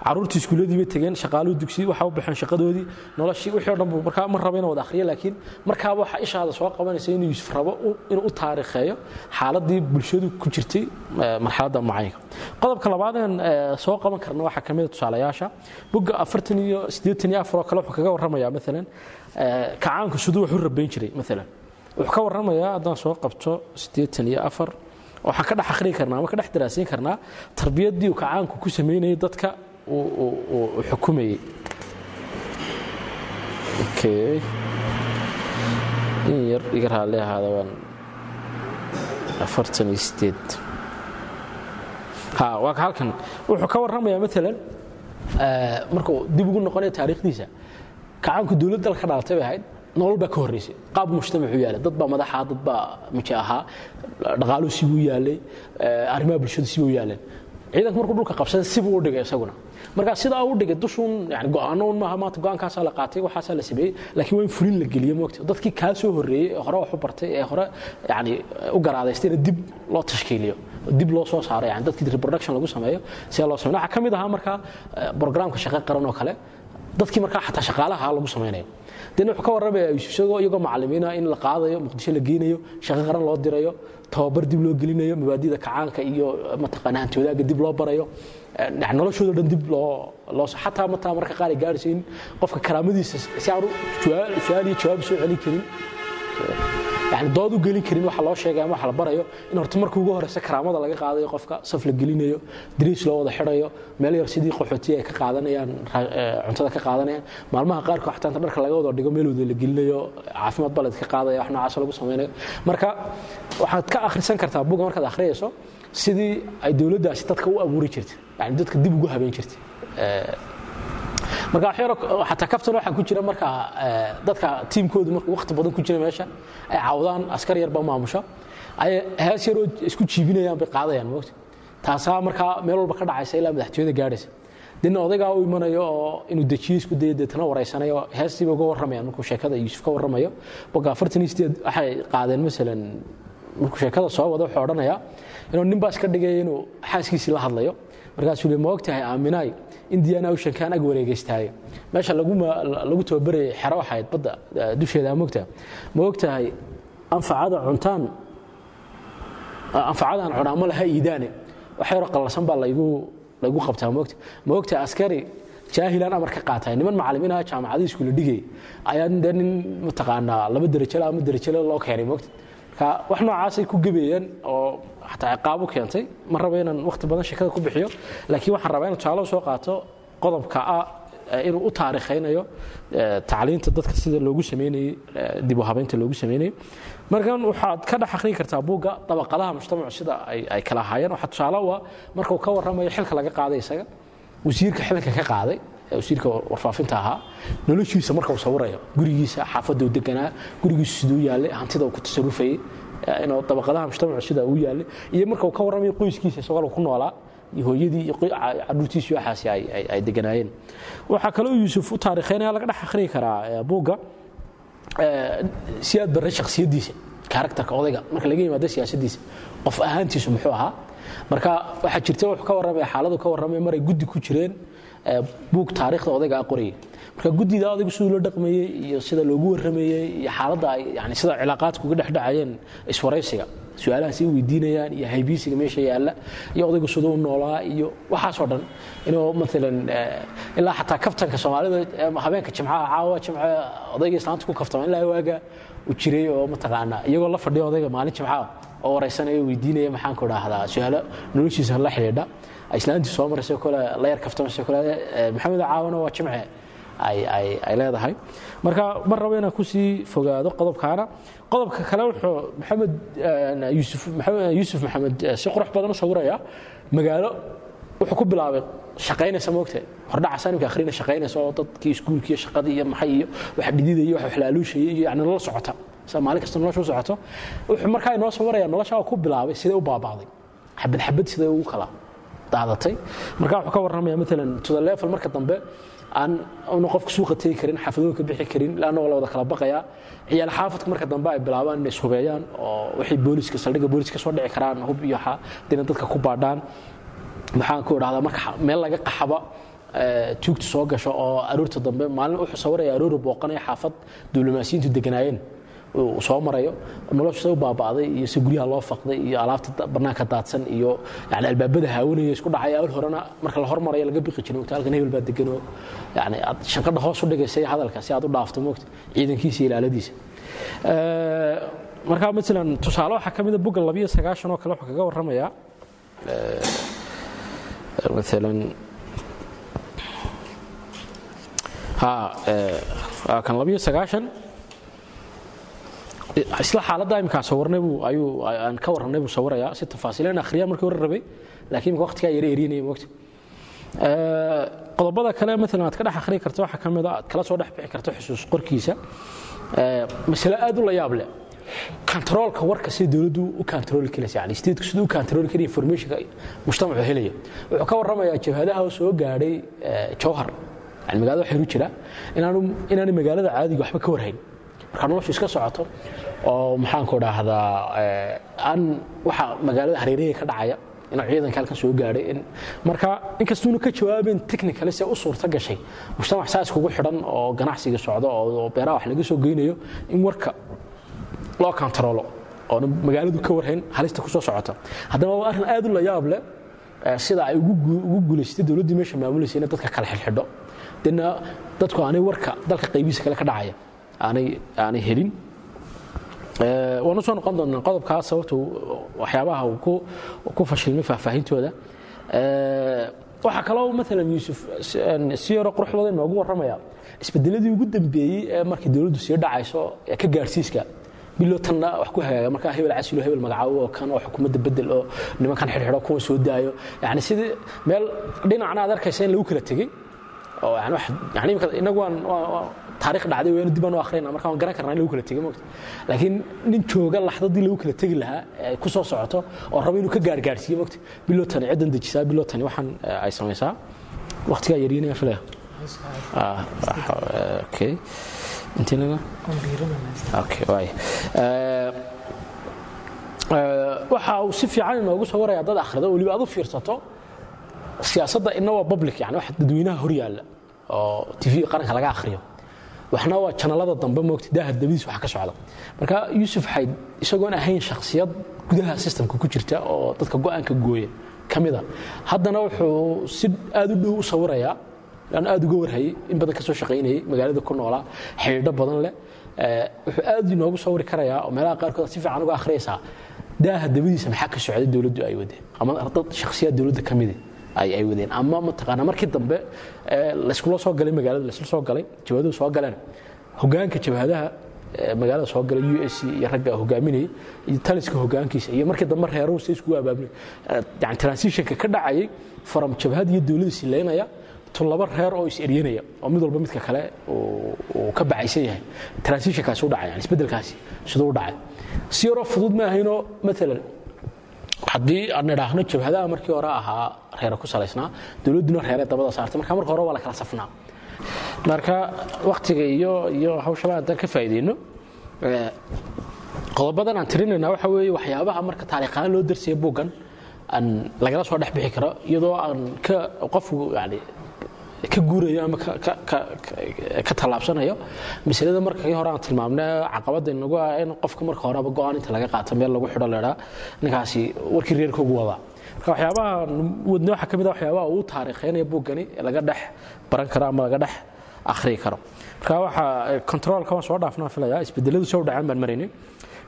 Caruurtii iskuuladii bay tegeen shaqaaluhu dugsi waxa u baxeen shaqadoodii noloshii wixii oo dhan buu markaa ma raba inaan wada akhriyo laakiin markaaba waxa ishaada soo qabanaysa inuu rabo inuu u taariikheeyo xaaladii bulshadu ku jirtay eh, marxaladda mucayanka qodobka labaad aan eh, soo qaban karna waxaa ka mid a tusaalayaasha. Bugga afartan iyo siddeetan iyo afar oo kale wuxuu kaga warramayaa maalan eh, kacaanku siduu wax rabayn jiray maalan wuxuu ka warramayaa haddaan soo qabto siddeetan iyo afar waxaan ka dhex akhriyi karnaa ama ka dhex daraasiin karnaa tarbiyaddii uu kacaanku ku samaynayay dadka uu- xukumayey in yar iga raalli ahaada waan afartan iyo sideed waa ka halkan. Wuxuu ka warramayaa maalan eh, markuu dib ugu noqonaya taariikhdiisa kacaanku dowlad dal ka dhalatay bay ahayd nolol baa ka horreysay. Qaab mujtamacu yaalay. Dad madaxa dad baa ahaa dhaqaaluhu sibuu yaalay. Arrimaha bulshadu sibuu yaaleen ciidanku markuu dhulka qabsaday sibuu u dhigay isaguna. Marka sidaa u dhigay dushuun yani go'aano un maaha maanta go'aankaasaa la qaatay waxaasaa la sameeyey laakiin waa in fulin la geliyo moogta dadkii kaa horreeyey ee hore wax u bartay ee hore yani u garaadaystayna dib loo tashkiiliyo. Dib loo soo saaro yani dadkii reproduction lagu sameeyo see loo sameyo waxaa ka mid ahaa markaa programka shaqo qaran oo kale dadkii markaa xataa shaqaalaha lagu samaynayo dena wuxuu ka warramaya isagoo iyagoo macallimiina in la qaadayo muqdisho la geynayo shaqo qaran loo dirayo tababar dib loo gelinayo mabaadida kacaanka iyo mataqaana hanti wadaagga dib loo barayo eh, yani noloshooda dhan dib loo xataa mataa marka qaar ay gaarayso in qofka karaamadiisa si aanu su'aal iyo jawaab soo celin karin yani dood u gelin karin waxa loo sheegay ama waxa la barayo in horta marka ugu horeysa karaamada laga qaadayo qofka saf la gelinayo dariis loo wada xidhayo meel yar sidii qaxootiya ay ka qaadanayaan eh, cuntada ka qaadanayaan. Maalmaha qaarkood xataa inta dharka laga wada dhigo meel wada la gelinayo caafimaad baled ka qaadaya wax noocaas lagu samaynayo marka waxaad ka akhrisan kartaa buga markaad akhriyayso sidii ay dowladdaasi dadka u abuuri jirtay yani dadka dib ugu habeyn jirtay Eh, marka xataa kaftan waxaa ku jira marka eh, dadka tiimkoodu markuu waqti badan ku jira meesha ay cawdaan askar yarba maamusho. Ay hees yaroo isku jiibinayaan bay qaadayaan moogta taasaa markaa meel walba ka dhacaysa ilaa madaxtooyada gaadhaysa. Dina odaygaa u imanayo oo inuu dejiyo isku dayo deetana wareysanayo heestiiba uga warramayaan markuu sheekada yuusuf ka warramayo. Boga afartan waxay qaadeen masalan markuu sheekada soo wado wuxuu odhanayaa inuu nin baa iska dhigaya inuu xaaskiisii la hadlayo markaasuu le ma ogtahay aaminaay indiana oceankan ag wareegeystaayo meesha lagu tababarayay xero waxayd badda dusheeda ma ogtahay. Ma ogtahay anfacada cuntaan anfacadaan cunaa ma laha iidaane. Wax yaroo qallasan baa laygu qabtaa moogta ma ogtahay askari jaahilaan amar ka qaatay. Niman macallimiinaha jaamacadii iskuula dhigay ayaa dee nin mataqaanaa laba derajale ama derajale loo keenay moogta marka wax noocaasay ku gebayeen oo xataa ciqaabo keentay. Ma raba inaan wakhti badan sheekada ku bixiyo laakiin waxaan rabaa inaan tusaale soo qaato qodobka ah inuu u taarikhaynayo tacliinta dadka sida loogu sameynayey dib u habeynta loogu sameynayey markan waxaad ka dhex akhriyi kartaa buugga dabaqadaha mujtamacu sida ay kala ahaayeen waxaa tusaale u ah markuu ka warramayo xilka laga qaaday isaga wasiirka xilka ka qaaday wasiirka warfaafinta ahaa noloshiisa marka uu sawirayo gurigiisa xaafadda uu deganaa gurigiisu siduu yaallay hantida uu ku tasarufayey dabaqadaha mujtamacu sida uu yaallay iyo marka uu ka warramayo qoyskiisa isagoo ku noolaa hooyadii iyo caruurtiisii waxaasi ay deganaayeen. Waxaa kaloo yuusuf u taariikheynaya laga dhex akhriyi karaa buugga si aad barre shakhsiyaddiisa karakterka odayga. Marka laga yimaado siyaasaddiisa qof ahaantiisu muxuu ahaa. Marka waxaa jirta wuxuu ka warramaya xaaladu ka warramaya maray guddi ku jireen buug taariikhda odayga qorayay. Marka guddida odaygu siduu loo dhaqmayey iyo sida loogu warramayey iyo xaaladda ay yani sida cilaaqaadka uga dhex dhacayeen iswaraysiga su'aalahaas ay weydiinayaan iyo haybiisiga meesha yaalla iyo odaygu siduu u noolaa iyo waxaasoo dhan inuu maalan ilaa xataa kaftanka soomaalida habeenka jimcaha caawa jimce odayga islaanta ku kaftama ilaa waaga u jiray oo mataqaanaa iyagoo la fadhiya odayga maalin jimcaha oo waraysanaya weydiinaya maxaan ku dhahdaa su'aalo noloshiisa la xidhiidha islaantii soo maraysa kole la yar kaftamaysa kole maxamed caawana waa jimce ay leedahay. Marka mar rabo inaan ku sii fogaado qodobkaana. Qodobka kale wuxuu maxamed yuusuf maxamed si qurux badan u sawiraya magaalo wuxuu ku bilaabay shaqaynaysa moogta hordhaca sanimka akhrina shaqaynaysa oo dadkii iskuulkii iyo shaqadii iyo maxay iyo wax dhididaya wax waxlaaluushaya iyo yani nolol socota maalin kasta nolosha u socoto. Wuxuu markaa inoo sawiraya nolosha ku bilaabay sidee u baaba'day xabad xabad sidee ugu kala daadatay marka wuxuu ka warramaya maalan to the level marka dambe aan una qofka suuqa tegi karin xaafadooda ka bixi karin laanna waa la wada kala baqayaa ciyaal xaafadka marka dambe ay bilaabaan inay ishubeeyaan oo waxay booliska saldhigga booliska soo dhici karaan hub iyo waxa dina dadka ku baadhaan. Maxaan ku idhahdaa marka meel laga qaxaba tuugta soo gasho oo aroorta dambe maalin wuxuu sawiraya aroori booqanaya xaafad diblomaasiyiintu deganaayeen soo marayo. Nolosha u baaba'day iyo se guryaha loo faqday iyo alaabta bannaanka daadsan iyo yani albaabada haawanaya isku dhacaya awal horena marka la hormarayo laga biqi jiray mogta halkan hebel baa deganoo yani aad shanqadha hoos u dhigaysa hadalka si aad u dhaafto mogta ciidankiisa iyo ilaaladiisa. Marka maalan tusaale waxaa ka mida bugga labiyo sagaashan oo kale wuxuu kaga warramayaa. Maalan ha kan labiyo sagaashan isla xaaladda imika sawirnay buu ayuu aan ka warramnay buu sawirayaa si tafaasiilan akhriyaa markii hore rabay laakiin imika waqtigaa yara erinaya moogta qodobada kale maalan aad ka dhex akhriyi karto waxaa ka mid a aad kala soo dhex bixi karto xusuus qorkiisa. Masale aad u la yaab leh kantaroolka warka sida dowladdu u kantarooli karaysa yani stateku siduu u kantarooli karaya informationka mujtamacu helaya wuxuu ka warramayaa jabhadaha oo soo gaadhay jowhar yani magaalada waxay ru jira. Inaanu magaalada caadiga waxba ka warhayn marka noloshu iska socoto oo maxaanku dhahdaa aan waxa magaalada hareeraha ka dhacaya inuu ciidanka halkan soo gaadhay marka inkastuuna ka jawaabin technically se u suurta gashay mujtamac saas kugu xidhan oo ganacsiga socdo oo beeraha wax laga soo geynayo in warka loo kantaroolo oo magaaladu ka warhayn halista ku soo haddana waa arrin aad u la yaab leh sida ay ugu guulaysatay dowladdii meesha maamulaysa inay dadka kala xidhxidho. Dena dadku aanay warka dalka qaybihiisa kale ka dhacaya aanay helin. Waanu soo noqon doonaa qodobkaas sababta waxyaabaha uu ku fashilmay faahfaahintooda waxaa kaloo maalan yuusuf si yaro qurux badan noogu warramaya isbedeladii ugu dambeeyey ee markii dowladdu sii dhacayso ka gaadhsiiska bilo tanna wax ku hagaaga markaa hebel casilo hebel magacaabo oo kan oo xukuumadda bedel oo nimankan xidhxidho kuwan soo daayo. Yani sidii meel dhinacna aad arkaysa in lagu kala tegey inagu waan taariikh dhacday waynu dib aan u akhriyna marka waan garan karnaa in lagu kala tegey moogta laakiin nin jooga laxdadii lagu kala tegi lahaa ee ku soo socoto oo raba inuu ka gaargaarsiiyo moogta bilotani ciddan dejisaa bilotani waxaan ay samaysaa. Waqtigaa yaryinaya filaya Ah, ah, okay. Intinana okay waay waxa uu si fiican inoogu soo waraya dad akhrido weliba aad u fiirsato siyaasadda ina waa public yani wax dadweynaha hor yaalla oo tv qaranka laga akhriyo. Waxna waa janalada dambe moogta daaha dabadiis wax ka socda. Marka yuusuf xayd isagoon ahayn shakhsiyad gudaha systemka ku jirta oo dadka go'aanka gooya ka mida haddana wuxuu si aad u dhow u sawirayaa aan aad uga warhayay in badan ka shaqaynayay magaalada ku noolaa xidhiidho badan leh. Eh, wuxuu aad inoogu sawiri karayaa oo meelaha qaarkood si fiican uga akhriyaysaa daaha dabadiisa maxaa ka socday dowladdu ay wadeen? Ama dad shakhsiyaad dowladda ka midi ay wadeen. Ama mataqaanaa markii dambe ee layskula soo galay magaalada laysla soo galay jabhaduhu soo galeen. Hogaanka jabhadaha ee magaalada soo galay u s iyo ragga hogaaminayay iyo taliska hogaankiisa iyo markii dambe reeruhu si iskugu abaabulay. Yani transitionka ka dhacayay from jabhad iyo dowladda sileynaya to laba reer oo is eryanaya oo mid walba midka kale uu ka bacaysan yahay. Transitionkaasi u dhacay yani isbeddelkaasi siduu u dhacay. Si yaroo fudud ma ahaynoo maalan haddii aan idhaahno jabhadaha markii hore ahaa reere ku salaysnaa. Dowladduna reere dabada saartay. Marka marka hore waa la kala safnaa. Marka waktiga iyo iyo hawshaba haddaan ka faa'iideyno eh, qodobadan aan tirinayna waxa weeye waxyaabaha marka taariikhaan loo darsaya buuggan aan lagala soo dhex bixi karo iyadoo aan ka qofku yani ka guurayo ama ka- tallaabsanayo. Masalada markii hore aan tilmaamnay caqabada inagu ah in qofka marka horeba go'aan inta laga qaato meel lagu xidho leedhaa ninkaasi warkii reerka ugu wadaa waxyaabaha wadne waxaa ka mid a waxyaabaha uu taariikheynaya buuggani laga dhex baran karo ama laga dhex akhriyi karo. Marka waxaa controlka waan soo dhaafnaa filaya isbedeladu soo dhacaan baan maraynay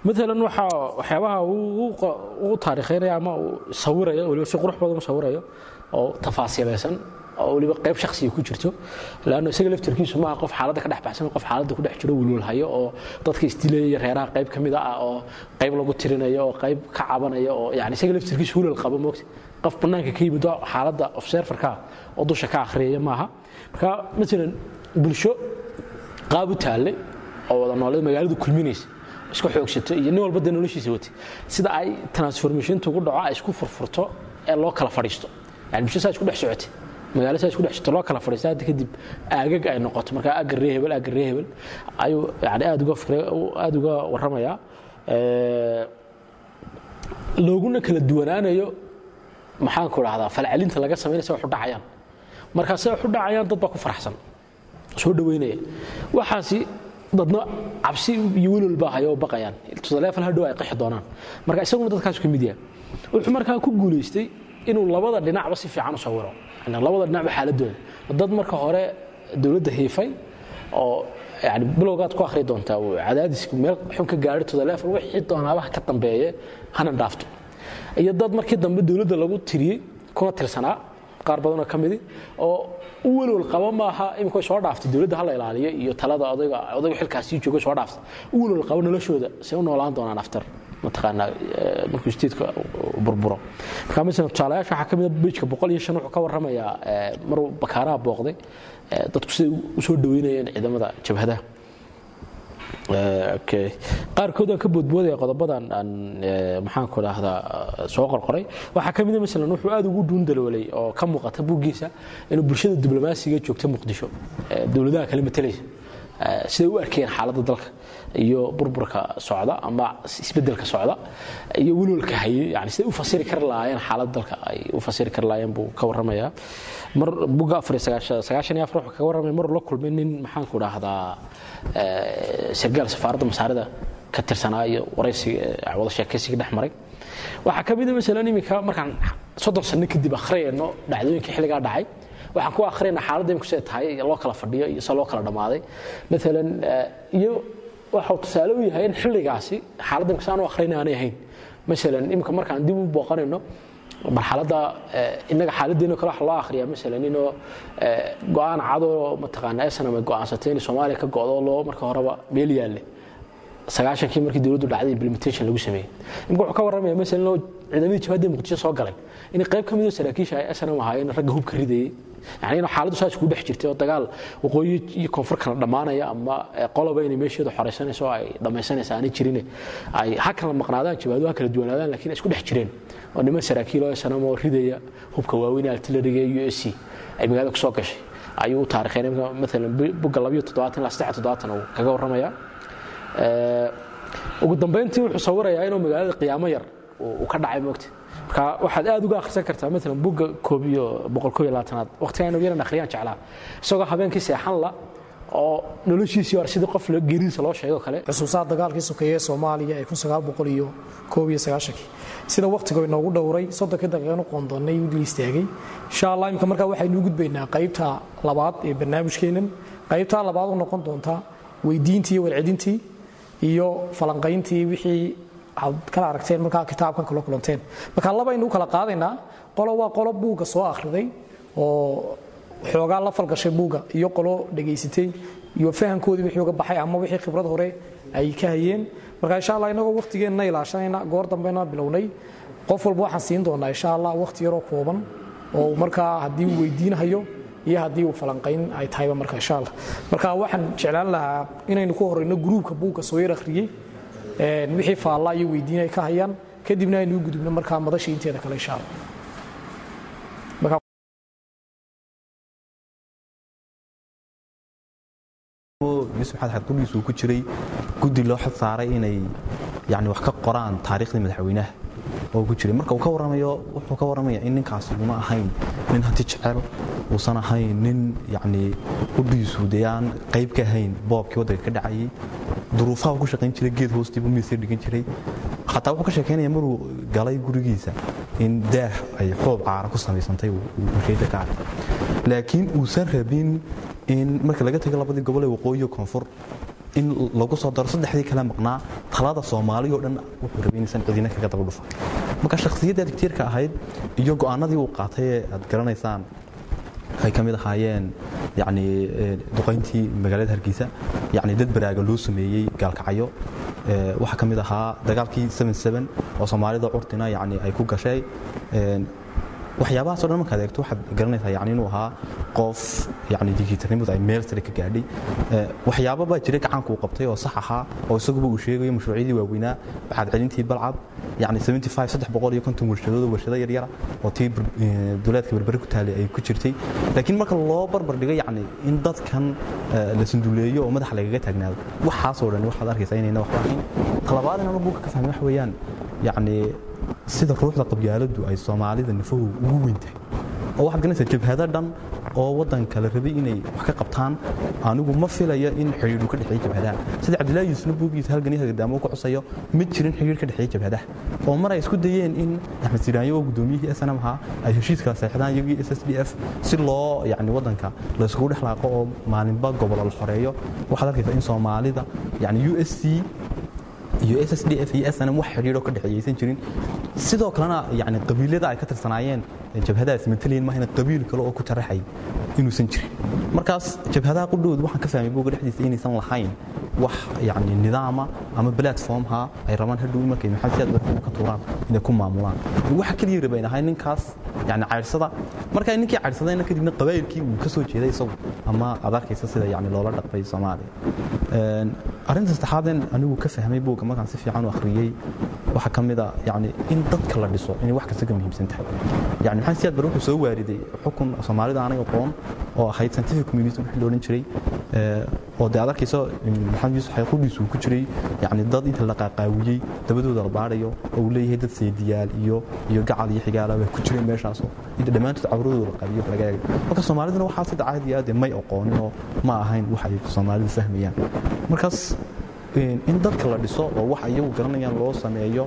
maalan waxa waxyaabaha uu taariikheynaya ama uu sawirayo weliba si qurux badan u sawirayo oo tafaasiilaysan oo weliba qayb shakhsiga ku jirto laanno isaga laftarkiisu maaha qof xaaladda ka dhex baxsan qof xaaladda ku dhex jiro welwelhayo oo dadka isdilayaya reeraha qayb ka mid ah oo qayb lagu tirinayo oo qayb ka cabanaya oo yani isaga laftarkiisu hulal qabo moogta qof bannaanka ka yimid xaaladda observerka oo dusha ka akhriyaya maaha. Marka maalan bulsho qaab u taalle oo wada nooleed magaaladu kulminaysa isku xoogsato iyo nin walba dee noloshiisa watay. Sida ay transformationta ugu dhaco ay isku furfurto ee loo kala fadhiisto. Yani bulsho saa isku dhex socotay magaalo saa isku dhex socto loo kala fadhiista hadda kadib aagag ay noqoto. Marka aagga ree hebel aagga ree hebel ayuu yani aad uga aad uga warramayaa looguna kala duwanaanayo maxaan ku dhahdaa falcelinta laga samaynaysa wax u dhacayaan. Markaase wax u dhacayaan dad baa ku faraxsan soo dhaweynaya. Waxaasi dadna cabsi iyo welwel baa hayo baqayaan. Tudaleefal hadhow ay qixi doonaan. Marka isaguna dadkaas ka mid yahay. Wuxuu markaa ku guulaystay inuu labada dhinacba si fiican u sawiro labada dhinacba xaaladooda dad marka hore dowladda hiifay oo yani bilowgaad ku akhri doontaa cadaadisku meel xun ka gaadhay tudaleefal wixii doonaabaha ka dambeeye hana dhaafto. Iyo dad markii dambe dowladda lagu tiriyey kuna tirsanaa qaar badanoo ka midi oo u welwel qaba maaha imika soo dhaaftay dowladda hala ilaaliyo iyo talada odayga odayga xilkaas sii jooga soo dhaaftay u welwel qaba noloshooda say u noolaan doonaan aftar markuu steedka burburo. Marka masalan tusaalayaasha waxaa ka mid a bejka boqol iyo shan wuxuu ka warramayaa eh, maruu bakaaraha booqday eh, dadku siday u soo dhaweynayeen ciidamada jabhadaha Eh, qaarkood aan ka boodboodaya qodobadan aan eh, maxaan ku dhahdaa eh, soo qorqoray. Waxaa ka mid a masalan wuxuu aad ugu dhuundalowlay oo ka muuqata buuggiisa inuu bulshada diblomaasiga joogta muqdisho. Eh, dowladaha kale matalaysa eh, siday u arkeen xaaladda dalka iyo burburka socda ama isbeddelka socda iyo welwelka hayay yani siday u fasiri kari lahaayeen xaaladda dalka ay u fasiri kari lahaayeen buu ka warramayaa mar bugga afar iyo afar wuxuu kaga warramaya mar la kulmay nin maxaan ku dhahdaa eh, sargaal safaaradda masaarida ka tirsanaa iyo waraysiga eh, wada sheekaysiga dhex maray. Waxaa ka mid a masalan iminka markaan soddon sano kadib akhriyayno dhacdooyinkii xilligaa dhacay waxaan ku akhriyayna xaaladda iminku siday tahay loo kala fadhiyo iyo se loo kala dhammaaday maalan eh, iyo waxau tusaale u yahay in xilligaasi xaaladda imika saan u akhriyna aanay ahayn. Masalan iminka markaan dib u booqanayno marxaladda eh, innaga xaaladdeena kale wax loo akhriyaa. Masalan inoo eh, go'aan cadoo mataqaanaa esanam ay go'aansatay inay soomaaliya ka go'do loo marka horeba meel yaalle. Sagaashankii markii dowladdu dhacday implementation lagu sameeyey. Imika wuxuu ka warramaya masalan oo ciidamadii jabhadda muqdisho soo galay. In qayb ka midoo saraakiisha ay snm ahaayeen ragga hubka ridayay yani in xaaladdu saas kugu dhex jirtay oo dagaal waqooyi iyo koonfur kala dhammaanaya ama qoloba inay meesheedu xoraysanayso ay dhammaysanaysa aanay jirin ay ha kala maqnaadaan jabhadu ha kala duwanaadaan laakiin ay isku dhex jireen. Oo niman saraakiil oo snm oo ridaya hubka waaweyn artilleriga u s c ay magaalada ku soo gashay. Ayuu u taarikheen maalan bugga labayo ilaa saddex toddobaatan uu kaga warramaya ugu dambayntii wuxuu sawirayaa inuu magaalada qiyaamo yar uu ka dhacay moogta marka waxaad aad uga akhrisan kartaa maalan bugga koob iyo boqol koob iyo labaatanaad waqtigaan uu yaran akhriyaan jeclaa. Isagoo habeenkii seexan la oo noloshiisii hore sidii qof geeridiisa loo sheego kale. Xusuusaha dagaalkii sokeeye ee soomaaliya ee kun sagaal boqol iyo koob iyo sagaashankii sida wakhtiga inoogu dhowray soddonka daqiiqanu qoondoonnay u dil istaagay. Insha allah imika markaa waxaynu gudbaynaa qaybta labaad ee barnaamijkeennan. Qaybtaa labaad u noqon doontaa weydiintii iyo warcelintii iyo falanqayntii wixii aad kala aragteen markaa kitaabkan kala kulanteen. Marka labaynu u kala qaadaynaa. Qolo waa qolo buugga soo akhriday oo xoogaa la falgashay buugga iyo qolo dhegaysatay iyo fahankoodii wixii uga baxay ama wixii khibrad hore ay ka hayeen. Marka insha allah inagoo waqtigeenna ilaashanayna goor dambena bilownay. Qof walba waxaan siin doonaa insha allah waqti yaroo kooban oo markaa haddii uu weydiinahayo iyo haddii uu falanqayn ay tahayba marka insha allah. Marka waxaan jeclaan lahaa inaynu ku horeyno gruubka buugga soo yar akhriyey wixii faalla iyo weydiin ay ka hayaan kadibna aynu u gudubno markaa madashii inteeda kale insha allah. Uu ku jiray guddi loo xil saaray inay yani wax ka qoraan taariikhdii madaxweynaha oo ku jiray. Marka uu ka warramayo wuxuu ka warramaya in ninkaasi uma ahayn nin hanti jecel uusan ahayn nin yani qudhiisu dee aan qayb ka ahayn boobkii waddanka ka dhacayay duruufaha ku shaqayn jiray geed hoostiibu miisay dhigan jiray. Xataa wuxuu ka sheekaynaya maruu galay gurigiisa in daah ay xoob caara ku samaysantay ujeeda ka arkay laakiin uusan rabin in marka laga tago labadii gobol ee waqooyi koonfur in lagu soo daro saddexdii kale maqnaa talada soomaaliya oo dhan wuxuu rabay inaysan cidina kaga daba marka shakhsiyadda digtiirka ahayd iyo go'aanadii uu qaatay ee aad garanaysaan ay ka mid ahaayeen yani duqayntii magaalada hargeysa. Yani dad baraaga loo sameeyey gaalkacyo. Waxaa ka mid ahaa dagaalkii oo soomaalida curdina yani ay ku gashay waxyaabahaas o dhan markaad eegto waxaad garanaysaa yani inuu ahaa qof yani digitarnimadu ay meel sare ka gaadhay. Waxyaaba baa jiray gacanka uu qabtay oo sax ahaa oo isaguba uu sheegayo mashruucyadii waaweynaa waxaad celintii balcad yani iyo konton warshadood oo warshado yaryara oo tii duleedka berbere ku taalay ay ku jirtay. Laakiin marka loo barbar dhigo yani in dadkan la sunduleeyo oo madaxa lagaga taagnaado waxaasoo dhan waxaad arkaysaa inayna waxba ahayn talabaad inaan buugka ka fahmay wax weeyaan yani sida ruuxda qabyaaladdu ay soomaalida nafahu ugu weyn tahay. Oo waxaad garanaysaa jabhado dhan oo waddanka la rabay inay wax ka qabtaan. Anigu ma filaya in xidhiidhu ka dhexeeya jabhadaha sida cabdillaahi yuusufna buuggiisa halgan hagadaamo ku cusayo ma jirin xidhiidh ka dhexeeya jabhadaha oo mar ay isku dayeen in axmed siraanyo oo guddoomiyihii snm ahaa ay heshiis kala iyagii s s d f si loo yani waddanka layskugu dhex laaqo oo maalinba gobolo la xoreeyo waxaad arkaysaa in soomaalida yani u s c iyo s s d f iyo snm wax xidhiidho ka dhexeeyaysan jirin. Sidoo kalena yani qabiilada ay ka tirsanaayeen jabhadahaas matalayin maaha qabiil kale oo ku taraxay inuusan jirin. Markaas jabhadaha qudhoodu waxaan ka fahmay buuga dhexdiisa inaysan lahayn wax yani nidaama ama platformha ay rabaan. Hadhow markay maxamed siyaad barkimo ka tuuraan inay ku maamulaan. Waxa keliya rabayn ahay ninkaas yani cayrsada marka ninkii cayrsadayna kadibna qabaa'ilkii uu ka soo jeeday isagu. Ama aad arkaysa sida yani loola dhaqmay soomaaliya arrinta saddexaadeen anigu ka fahmay buugga markaan si fiican u akhriyey waxaa ka mid a yani in dadka la dhiso inay wax kasta ka muhiimsan tahay yani maxamed siyaad bar wuxuu soo waariday xukun soomaalida aanay aqoon oo ahayd scientific community wixii loodhan jiray oo dee aad arkayso maxamed yuusuf xayqudiisu ku jiray yani dad inta la qaaqaawiyey dabadooda la baadhayo oo uu leeyahay dad seediyaal iyo iyo gacal iyo xigaala baa ku jiray meeshaasoo inta dhammaantood cawradooda la qabiyo laga eegay marka soomaaliduna waxaa sida caadi ah dee may aqoonin oo ma ahayn wax ay soomaalidu fahmayaan. Markaas in dadka la dhiso oo wax iyagu garanayaan loo sameeyo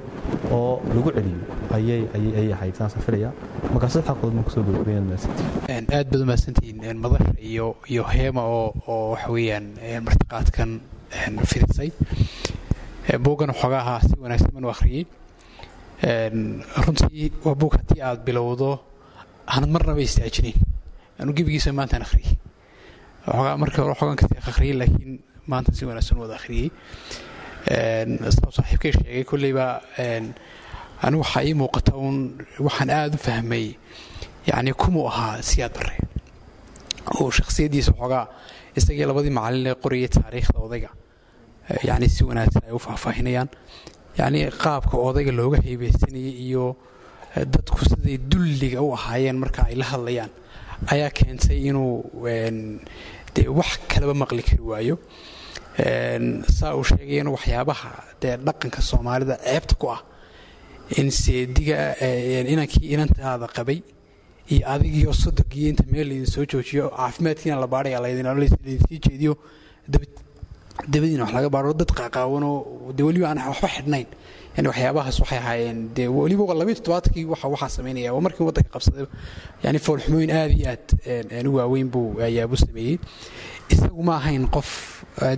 oo lagu celiyo ayay ahayd saasaan filaya marka saddex qodob ma ku soo mahadsantiin aad baad umahadsantihiin madar iyo iyo heema oo oo waxa weeyaan martiqaadkan fidisay buuggan waxoogaa ahaa si wanaagsan baan u akhriyey. Runtii waa buug haddii aad bilowdo aanad marnaba istaajinayn anu gebigiisa maantaan akhriyey. Markii hore waxoogaan ka sii akhriyey laakiin maanta si wanaagsan wada akhriyey saa saaxiibkay sheegay kolleyba anigu waxaa ii muuqata uun waxaan aada u fahmay yacni kumuu ahaa siyaad barre oo shakhsiyaddiisa xoogaa isagii labadii macallin ee qorayay taariikhda odayga yacni si wanaagsan ay u faahfaahinayaan yacni qaabka odayga looga heybeysanayay iyo dadku siday dulliga u ahaayeen marka ay la hadlayaan ayaa keentay inuu dee wax kalaba maqli kari waayo saa uu sheegay in waxyaabaha dee dhaqanka soomaalida ceebta ku ah in seediga inankii inantaada qabay iyo adigiyo sodogiyo inta meel laydin soo joojiyo caafimaadkiina la baadhaya laydinsii jeediyo dabadiina wax laga baadho dad qaaqaawanoo dee weliba aan waxba xidhnayn. Yani waxyaabahaas waxay ahaayeen dee weliba labiyo toddobaatankii waxa waxaa samaynaya waa markii waddanka qabsaday yani foolxumooyin aad iyo aad u waaweyn buu ayaabu sameeyey isagu ma ahayn qof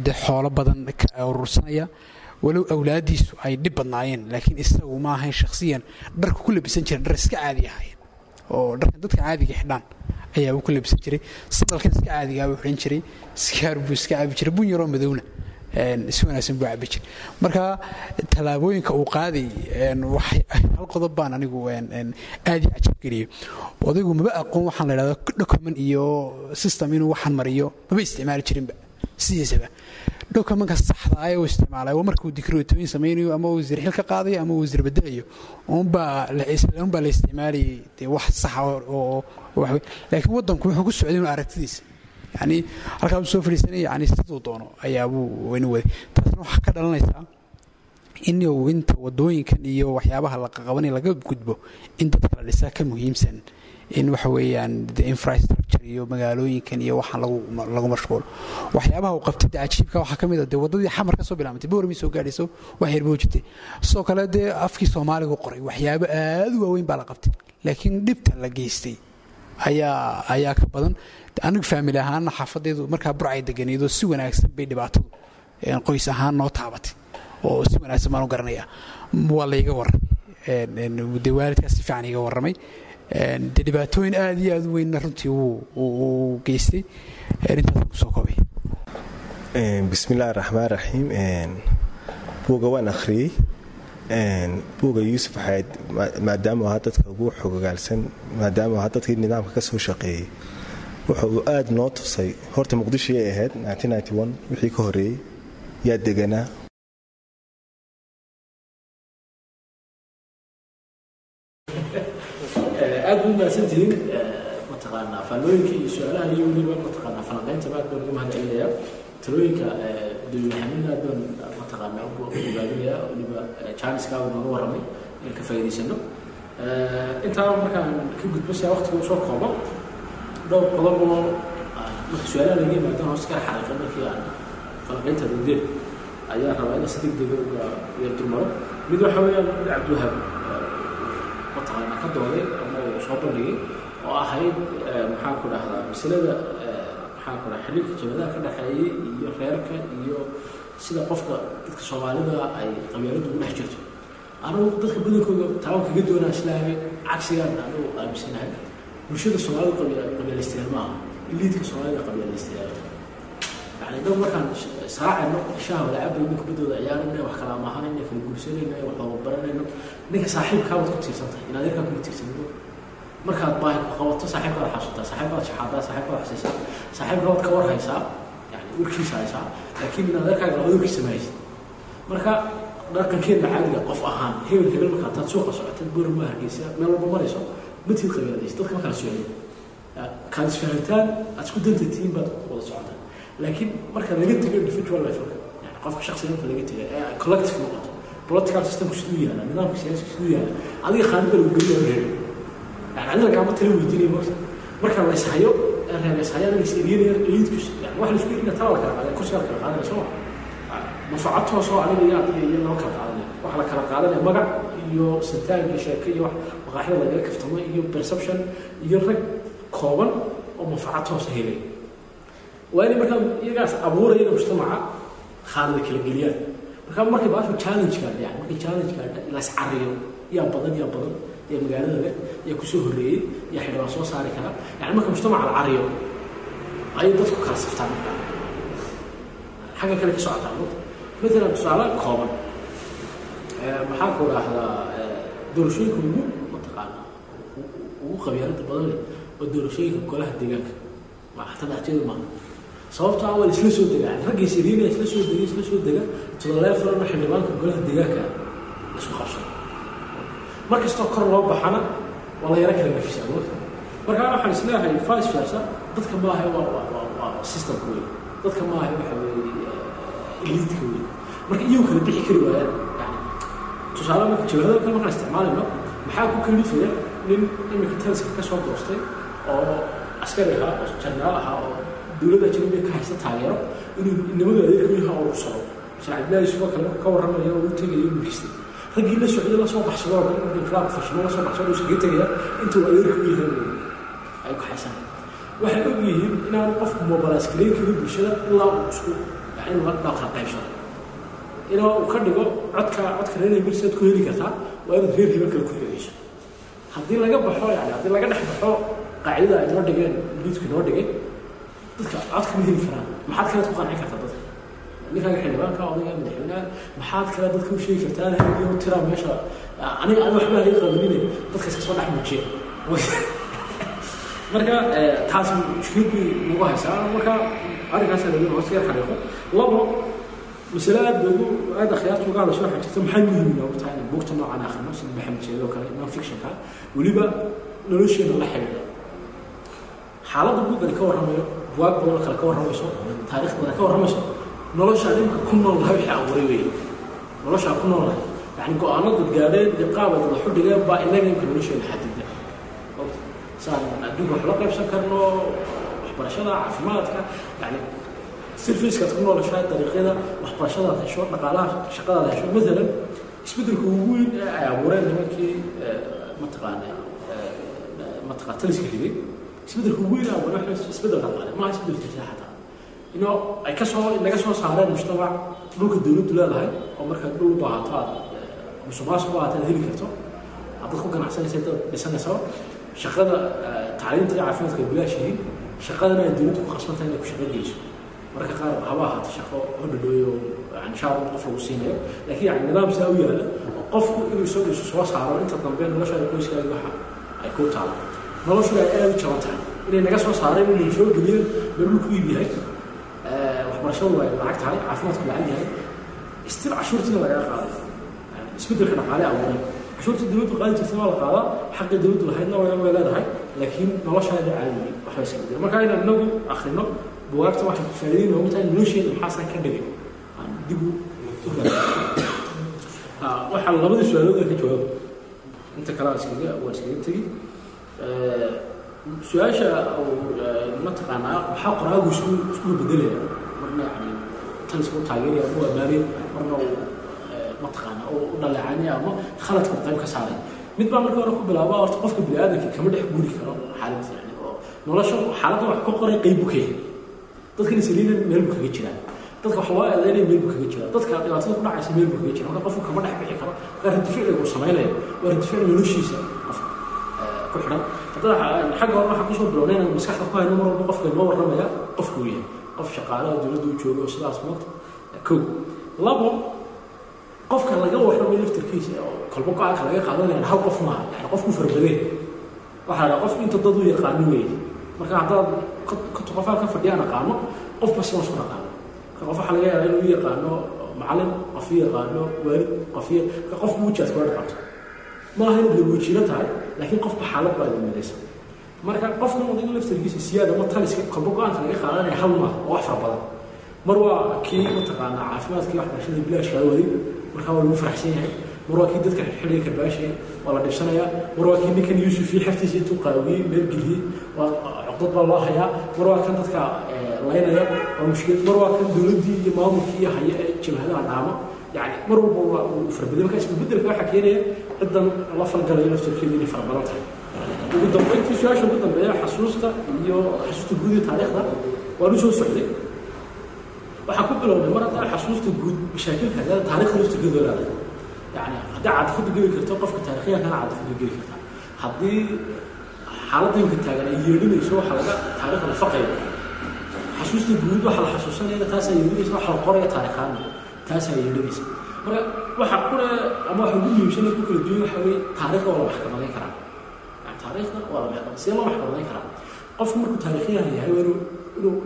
dee xoolo badan ka urursanaya. Walow awlaadiisu ay dhib badnaayeen laakiin isagu ma ahayn shakhsiyan. Dharka ku labisan jira dhar iska caadi ahaayeen. Oo dharkan dadka caadiga xidhaan ayaabuu ku labisan jiray. Sadalkan iska caadigaa buu xidhan jiray. Sikaar buu iska cabi jiray. Bun yaroo madowna si wanaagsan buu cabi jiray marka tallaabooyinka uu qaaday hal qodob baan anigu aad i cajabgeliyey odaygu maba aqoon waxaan la idhahdo document iyo system inuu waxaan mariyo maba isticmaali jirinba. Sidiisaba documentka saxda ah uu isticmaalay waa markuu dikrootoyin samaynayo ama wasiir xil ka qaadayo ama wasiir bedelayo. Unbaa la isticmaalayay dee wax saxa oo waxwe laakiin waddanku wuxuu ku socday inuu aragtidiisa yani halkaa soo fadhiisanaya yani siduu doono ayaabuu wayna waday. Taasna waxaa ka dhalanaysaa in uu inta wadooyinkan iyo waxyaabaha la qaqabanay laga gudbo in dadka la dhisaa ka muhiimsan in waxa weeyaan infrastructure iyo magaalooyinkan iyo waxaan lagu mashquulo waxyaabaha uu qabtay de cajiibka waxaa ka mid a dee waddadii xamar ka bilaabantay boormay soo gaadhayso wax yar jirtay sidoo kale dee afkii soomaaligu qoray waxyaabo aad u waaweyn baa la qabtay laakiin dhibta la geystay ayaa ayaa ka badan. Anigu faamili ahaana xaafadeedu markaa burcay deganeedoo si wanaagsan bay dhibaatadu qoys ahaan noo taabatay oo si wanaagsan baan u garanaya. Waa layga warramay. Dee waalidkaas si fiican iga warramay. De dhibaatooyin aad iyo aad u weynna runtii uu geystay. Intaasaan ku soo koobay. Bismillahi raxmaan raxiim buuga waan akhriyey buuga yuusuf xayd maadaamuu ahaa dadka ugu xogogaalsan maadaamuu ahaa dadkii nidaamka ka soo shaqeeyey wuxa uu aad noo tusay. Horta muqdisho yay ahayd wixii ka horeeyey yaa deganaa. Mahadcelinayaa talooyinka gudoomiyaxamin aad baan mataqaanaa u ogaadinayaa weliba jaaniskaaba nooga warramay inaan ka faa'iidaysano intaa markaan ka gudbo saa waqtiga u soo koobo dhowr qodob oo marka su'aalaha laga yimaadaan hoos kala xariiqay markii aan falanqaynta degdeen ayaa rabaa inaan si degdega uga yardulmaro mid waxa weeyaan cabdiwahab mataqaanaa ka dooday ama uu soo bandhigay oo ahayd maxaan ku dhahdaa masalada maxaan ku dhaha xiriirka jabadaha ka dhexeeyay iyo reerka iyo sida qofka dadka soomaalida ay qabyaaladu ugu dhex jirto. Anugu dadka badankooda taawan kaga doonaa islaahay cagsigaan anugu aaminsanahay bulshada soomaalida qabyaalaystayaal ma aha iliidka soomaalida qabyaalaystayaal yani dad markaan saacayno shaha wada cabayno ninka badooda ciyaarayna wax kala amahanayna kala guursanayna wax wada baranayno ninka saaxiibkaabaad ku tiirsan tahay inaad yarkaa kuma tiirsanino markaad baahi ku qabato saaxiibkaad xasuutaa saaxiibkaad shaxaadaa saaxiibkaad xasiisaa saaxiibkaad ka war haysaa yani warkiisa haysaa laakiin inaad yarkaaga labada warkiisa ma haysid marka dhaqankeedna caadiga qof ahaan hebel hebel markaa taad suuqa socotad boorma hargeysa meel walba marayso matiid qabyaalaysa dadka ma kala socdo kaad isfahantaan aad isku danta tihiin baad wada socotaan. Laakiin marka laga tego individual levelka yani qofka shaksiga marka laga tego ee ay collective noqoto. Political systemku siduu yaalla nidaamka siyaasiga siduu yaalla. Adiga khaanida lagu geliyo reer yani adiga lagama tala weydiinaya marka marka la ishayo ee reer la ishayaan la is-eriyanayo eliidkus yani wax la isku erina tala la kala qaadaya kursiga la kala qaadanaya soo manfaacad toosoo adiga iyo adiga iyo lama kala qaadanaya waxa la kala qaadanaya magac iyo santaag iyo sheeke iyo wax maqaaxida lagaga kaftamo iyo perception iyo rag kooban oo manfaacad toosa helaya waa inay markaa iyagaas abuuraya mujtamaca khaanada kala geliyaan markaa markay baashu challenge gaadha yani markay challenge gaadha las cariyo yaa badan yaa badan yaa magaalada leh yaa ku soo horreeyey yaa xildhibaan soo saari kara yani marka mujtamaca la cariyo ayay dadku kala saftaan markaa xagga kale ka socotaa mud maalan tusaale kooban maxaan ku idhaahdaa doorashooyinka ugu mataqaana ugu qabyaalada badan leh oo doorashooyinka golaha deegaanka. Madaxtooyada maaha sababto ah waa isla soo degaan raggii siriina isla soo dega isla soo dega toddobaaleefalana xildhibaanka golaha deegaanka isku qabsado mar kor loo baxana waa la yaro kala nafisaa markaa waxaan is leeyahay vice versa dadka maaha waa systemka wey dadka maaha waxa weeye eliitka wey marka iyagu kala bixi kari waayaan yani tusaale marka jabhada kale markaan isticmaalayno maxaa ku kalifaya nin imika taliska ka soo doostay oo askari ahaa oo jarnaal ahaa oo dowladda ajnabiga ka haysta taageero inuu nimadu adeerku yaha oo ursado sheekh oo kale marka ka warramaya oo u tegayo mulkista raggii la socday la soo baxsado oo dhan inqilaab fashimo la soo baxsado iskaga tegaya intuu adeerku u yahay ay ku xaysan waxay og yihiin inaan qofku karin bulshada ilaa uu isku in la dhaqan qaybsado inaa uu ka dhigo codka codka reer hebelsaad ku heli kartaa waa inaad reer hebel kale ku helayso haddii laga baxo yani haddii laga dhex baxo qaacidada ay noo dhigeen liidku noo dhigay dadka codka ma heli karaan. Maxaad kale ku qancin kartaa dadka ninkaaga xildhibaanka odayga madaxweynaha maxaad kale dadka u sheegi kartaa hadiyo tiraa meesha? Aniga ani waxba haga qabanine dadka iska soo dhex muujiya. Marka taas mushkilad bay nagu haysaa marka arrinkaasa lagu hoos yar xariiqo. Labo masale aad bay ugu aad akhyaarta uga hadasho waxaa jirta maxay muhiim inoogu tahay inaan buugta noocan akhrino sida maxamed jeedo kale non fictionka weliba nolosheena la xidhiidha xaaladda buuggani ka warramayo buwaag badan kale ka warramayso taariikh badan ka warramayso noloshaa dhimka ku nool lahay wixii abuuray weeye. Noloshaa ku nool lahay yani go'aanada gaadheen iyo qaabad waxu dhigeen baa inaga imka nolosheena xadida saan adduunka wax la qaybsan karno waxbarashada caafimaadka yani servicekaad ku noolashahay dariiqyada waxbarashadaad hesho dhaqaalaha shaqadaad hesho maalan isbeddelka ugu weyn ee ay abuureen nimankii mataqaana mataqaa taliska riday isbeddelka ugu weyn ee abuureen waxa isbeddel dhaqaale maaha isbeddel jirta inoo ay ka soo naga soo saareen mujtamac dhulka dowladdu leedahay oo markaad dhul u baahato aad musuqmaasuq u baahato aad heli karto haddaad ku ganacsanaysa dad dhisanaysa shaqada tacliinta iyo caafimaadka ay bilaash yihiin shaqadana ay dowladdu ku khasbantahay inay ku shaqo geliso. Marka qaar haba ahaato shaqo hodhadhooyo yani shaar qof lagu siinayo. Laakiin yani nidaam saa u yaalla qofku inuu isagu isu soo saaro inta dambe noloshaada qoyskaaga waxa ay ku taalo noloshu ay aad u jaban tahay. Inay naga soo saareen inay soo geliyeen meel dhulku iib yahay waxbarashadu ay lacag tahay caafimaadku lacag yahay istil cashuurtiina lagaga qaaday isbeddelka dhaqaale abuureen cashuurta dowladdu qaadi jirtay waa la qaadaa xaqii dowladdu lahaydna way way leedahay laakiin noloshaada caadi waxba iska bedel marka inaan inagu akhrino bugaagta waxay faa'iidayn noogu tahay nolosheeda maxaasan ka dhigay aan dib u waxaa labadii su'aalood ka jawaabo inta kale aan iskaga waa iskaga tegi su'aasha mataqaanaa maxaa qoraagu isku isku bedelaya yani taliska u taageeraya ama u ammaanay marna uu mataqaanaa u dhaleecanaya ama khaladka qayb ka saaray mid baa markii hore ku bilaaba horta qofka bini aadamka kama dhex guuri karo xaaladda yani oo nolosha xaaladda wax ka qoray qayb buu ka yahay dadkan isliina meel buu kaga jiraa dadka wax loo eedeynaya meel buu kaga jiraa dadka dhibaatada ku dhacaysa meel buu kaga jira marka qofku kama dhex bixi karo marka radificliga uu samaynaya waa radificl noloshiisa qofka ku xidhan haddana xagga hore waxaa ku soo bilownay inaan maskaxda ku hayno mar walba qofka inoo warramaya qofku uu yahay qof shaqaalaha dowladda u joogo oo sidaas moogta kow labo qofka laga warramayo laftirkiisa oo kolba go'aanka laga qaadanaya hal qof maaha yani qofku farbadeen. Waxaa la qofku inta dad u yaqaano weeye. Marka haddaad qofaa ka fadhiyaan aqaano qof ma soo aqaano. Marka qof waxaa laga yaabaa inuu yaqaano macalin qof u yaqaano waalid qof ka qofku kula dhaqanto maaha inaad lawejiino tahay laakiin qofba xaalad baa midaysan marka qofkan odayga laftarkiisa siyaada ma taliska kolba go'aanka laga qaadanaya hal maaha oo wax fara badan. Mar waa kii mataqaanaa caafimaadkii waxbarashada bilaashkaa waday. Markaa waa lagu faraxsan yahay. Mar waa kii dadka xidhiga karbaashaya waa la dhibsanayaa mar waa kii ninkan yuusufii xertiisa intuu qaawiyey meel geliyey waa codad baa loo hayaa. Mar waa kan dadka laynaya. Waa mushkilad. Mar waa kan dowladdii iyo maamulkii iyo haya ee jabhadaha dhaama. Yani mar walba waa uu farabaday marka isbeddelka waxaa keenaya ciddan la falgalayo laftarkeedu inay fara badan tahay ugu dambeyntii su'aasha ugu dambeeya xasuusta iyo xasuusta guud iyo taariikhda waa lu soo socday waxaa ku bilowday mar haddaa xasuusta guud mashaakilka haddaa taariikhda laftarkeedu leedahay yani haddii caadifada geli karto qofka taarikhyankana caadifada geli karta haddii xaaladda imka taagan ay yeedhinayso waxaa laga taariikhda faqaya xasuusta guud waxaa la xasuusanaya taasaa yeedhinaysa waxaa la qoraya taarikhaana taasaa yeedhanaysa marka waxa kuna ama waxa ugu muhiimsan ku kala duwan waxa weeye taariikhda waa la maxkamadayn karaa taariikhda waa la sidee loo maxkamadayn karaa qofku markuu taariikhyahan yahay waa inuu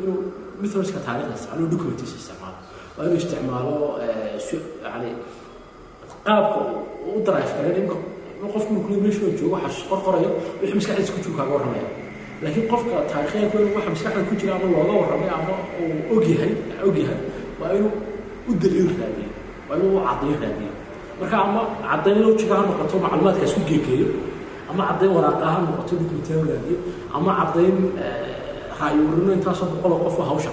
inuu methodska taariikhda isticmaalo documentiisa isticmaalo. Waa inuu isticmaalo yani qaabka u drive kara ninka qofku markuu meesha joogo waxa qor qorayo wixii maskaxdiisa ku jiro kaaga warramaya laakiin qofka taariikhyahanku inuu waxa maskaxda ku jira ama looga warramay ama uu ogyahay ogyahay waa inuu u daliil raadiyo waa inuu u caddayn raadiyo. Marka ama caddayn loo jiro ha noqoto macluumaadkaas ku geegeeyo ama caddayn waraaqa ha noqoto dokumentiya raadiyo ama caddayn ra'yi urino intaasoo boqoloo qof hawsha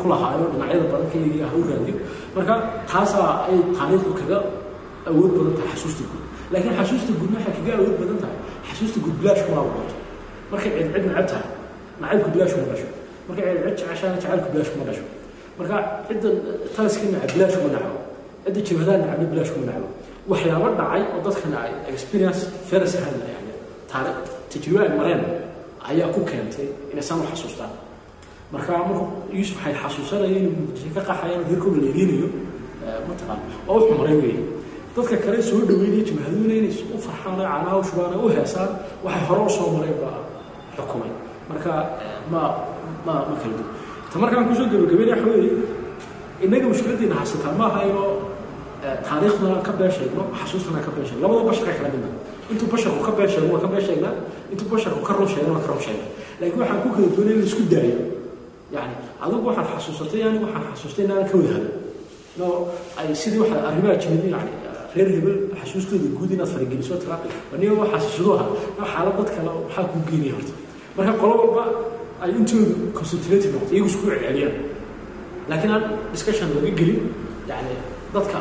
ku lahaayo dhinacyada badan ka eegaya ha u raadiyo. Marka taasaa ay taariikhdu kaga awood badan tahay xasuusta guud. Laakiin xasuusta guud waxay kaga awood badan tahay. Xasuusta guud bilaash kuma noqoto markay cid cid necab tahay nacaybku bilaash kuma dhasho. Markay cid cid jeceshaana jacaylku bilaash kuma dhasho. Marka cidda taliska nacab bilaash kuma naco cidda jabhadaha nacabna bilaash kuma naco waxyaabo dhacay oo dadkana ay experience feras ahaan yani taari tajribe ay mareen ayaa ku keentay inay saan u xasuustaan. Marka marku yuusuf waxay xasuusanaya inuu muqdisho ka qaxayaan reerkooda la erinayo mataqaan waa wuxuu maray weeye. Dadka kale soo dhaweynaya jabhaduuna inay u farxaan oo canaha u shubaan u heesaan waxay hore u soo mareen baa xukumay. Marka ma ma ma kala duwan ta markaan ku soo gabagabeynaya waxa weeye innaga mushkiladdiina haysataa ma aha inoo taariikhdana ka been sheegno xasuustana ka been sheegno labada basharka kala midna intuu basharku ka been sheegno waa ka been sheegnaa intuu basharku ka run sheegno waa ka run sheegnaa laakiin waxaan ku kala duwanay in la isku daayo yani adigu waxaad xasuusatay anigu waxaan xasuustay inaan ka wada hadlo no ay sidii waxa arrimaha jimid yani reer hebel xasuustooda guud inaad farageliso tira aniga waa xasuusudo aha no xaalad dad kale maxaa kuu geenaya horta marka qolo walba ay intoodu concentrated noqoto iyagu isku celceliyaan laakiin aan discussion laga gelin yani dadka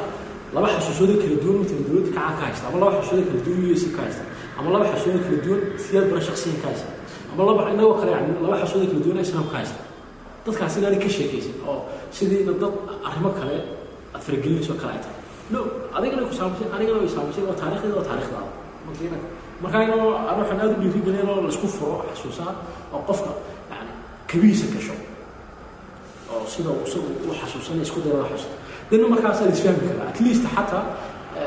laba xasuusooda kala duwan matalan dowladda kacaan ka haysta ama laba xasuusooda kala duwan u s ka haysta ama laba xasuusooda kala duwan siyaad bara shaksiyan ka haysta ama laba inagoo kale yani laba xasuusooda kala duwan islaam ka haysta. Dadkaas inaanay ka sheekaysan oo sidiina dad arrimo kale aad faragelinayso kale ay tahay. No adigana ku saabsan anigana way saabsan waa taariikhdeeda waa taariikhdaada markiina marka inoo aan waxaan aad u dhiirigelin oo la isku furo xasuusaa oo qofka yani kabihiisa gasho oo sida isagu u xasuusanaya isku dayada xasuusta dina markaasaa la isfahmi karaa at least xataa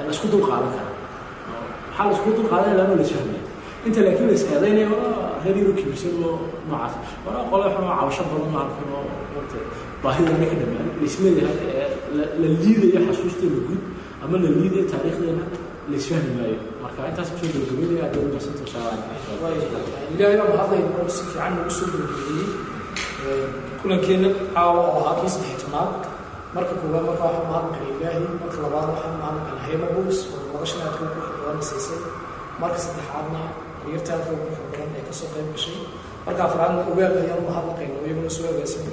la isku dul qaadan karaa maxaa la isku dul qaadanaya laanoo la isfahmaya inta laakiin la iskaadaynaya waa yaro kibirsan oo noocaas waraa qole waxaan oo cabasho badan arkan oo marta baahidana ka dhamaan laisleeyahay la liidayo xasuusteena guud ama la liidayo taariikhdeena la isfahmi maayo marka intaas ku soo gabagabeynaya aad umadsanta ilaahay baa mahadlayna oo si fiican nagu soo gabagabeeyey kulankeena caawa oo ahaa kii saddex tobnaad marka koowaad marka waxaan mahadnaqay ilaahay marka labaad waxaan mahadnaqay hayma books oo noloshana aadka ku xirbadan siisay. Marka saddexaadna haryartaadka ugu xirbadan ee ka soo qayb gashay. Marka afraadna ogaal ayaan mahadnaqayna iyaguna soo agaasin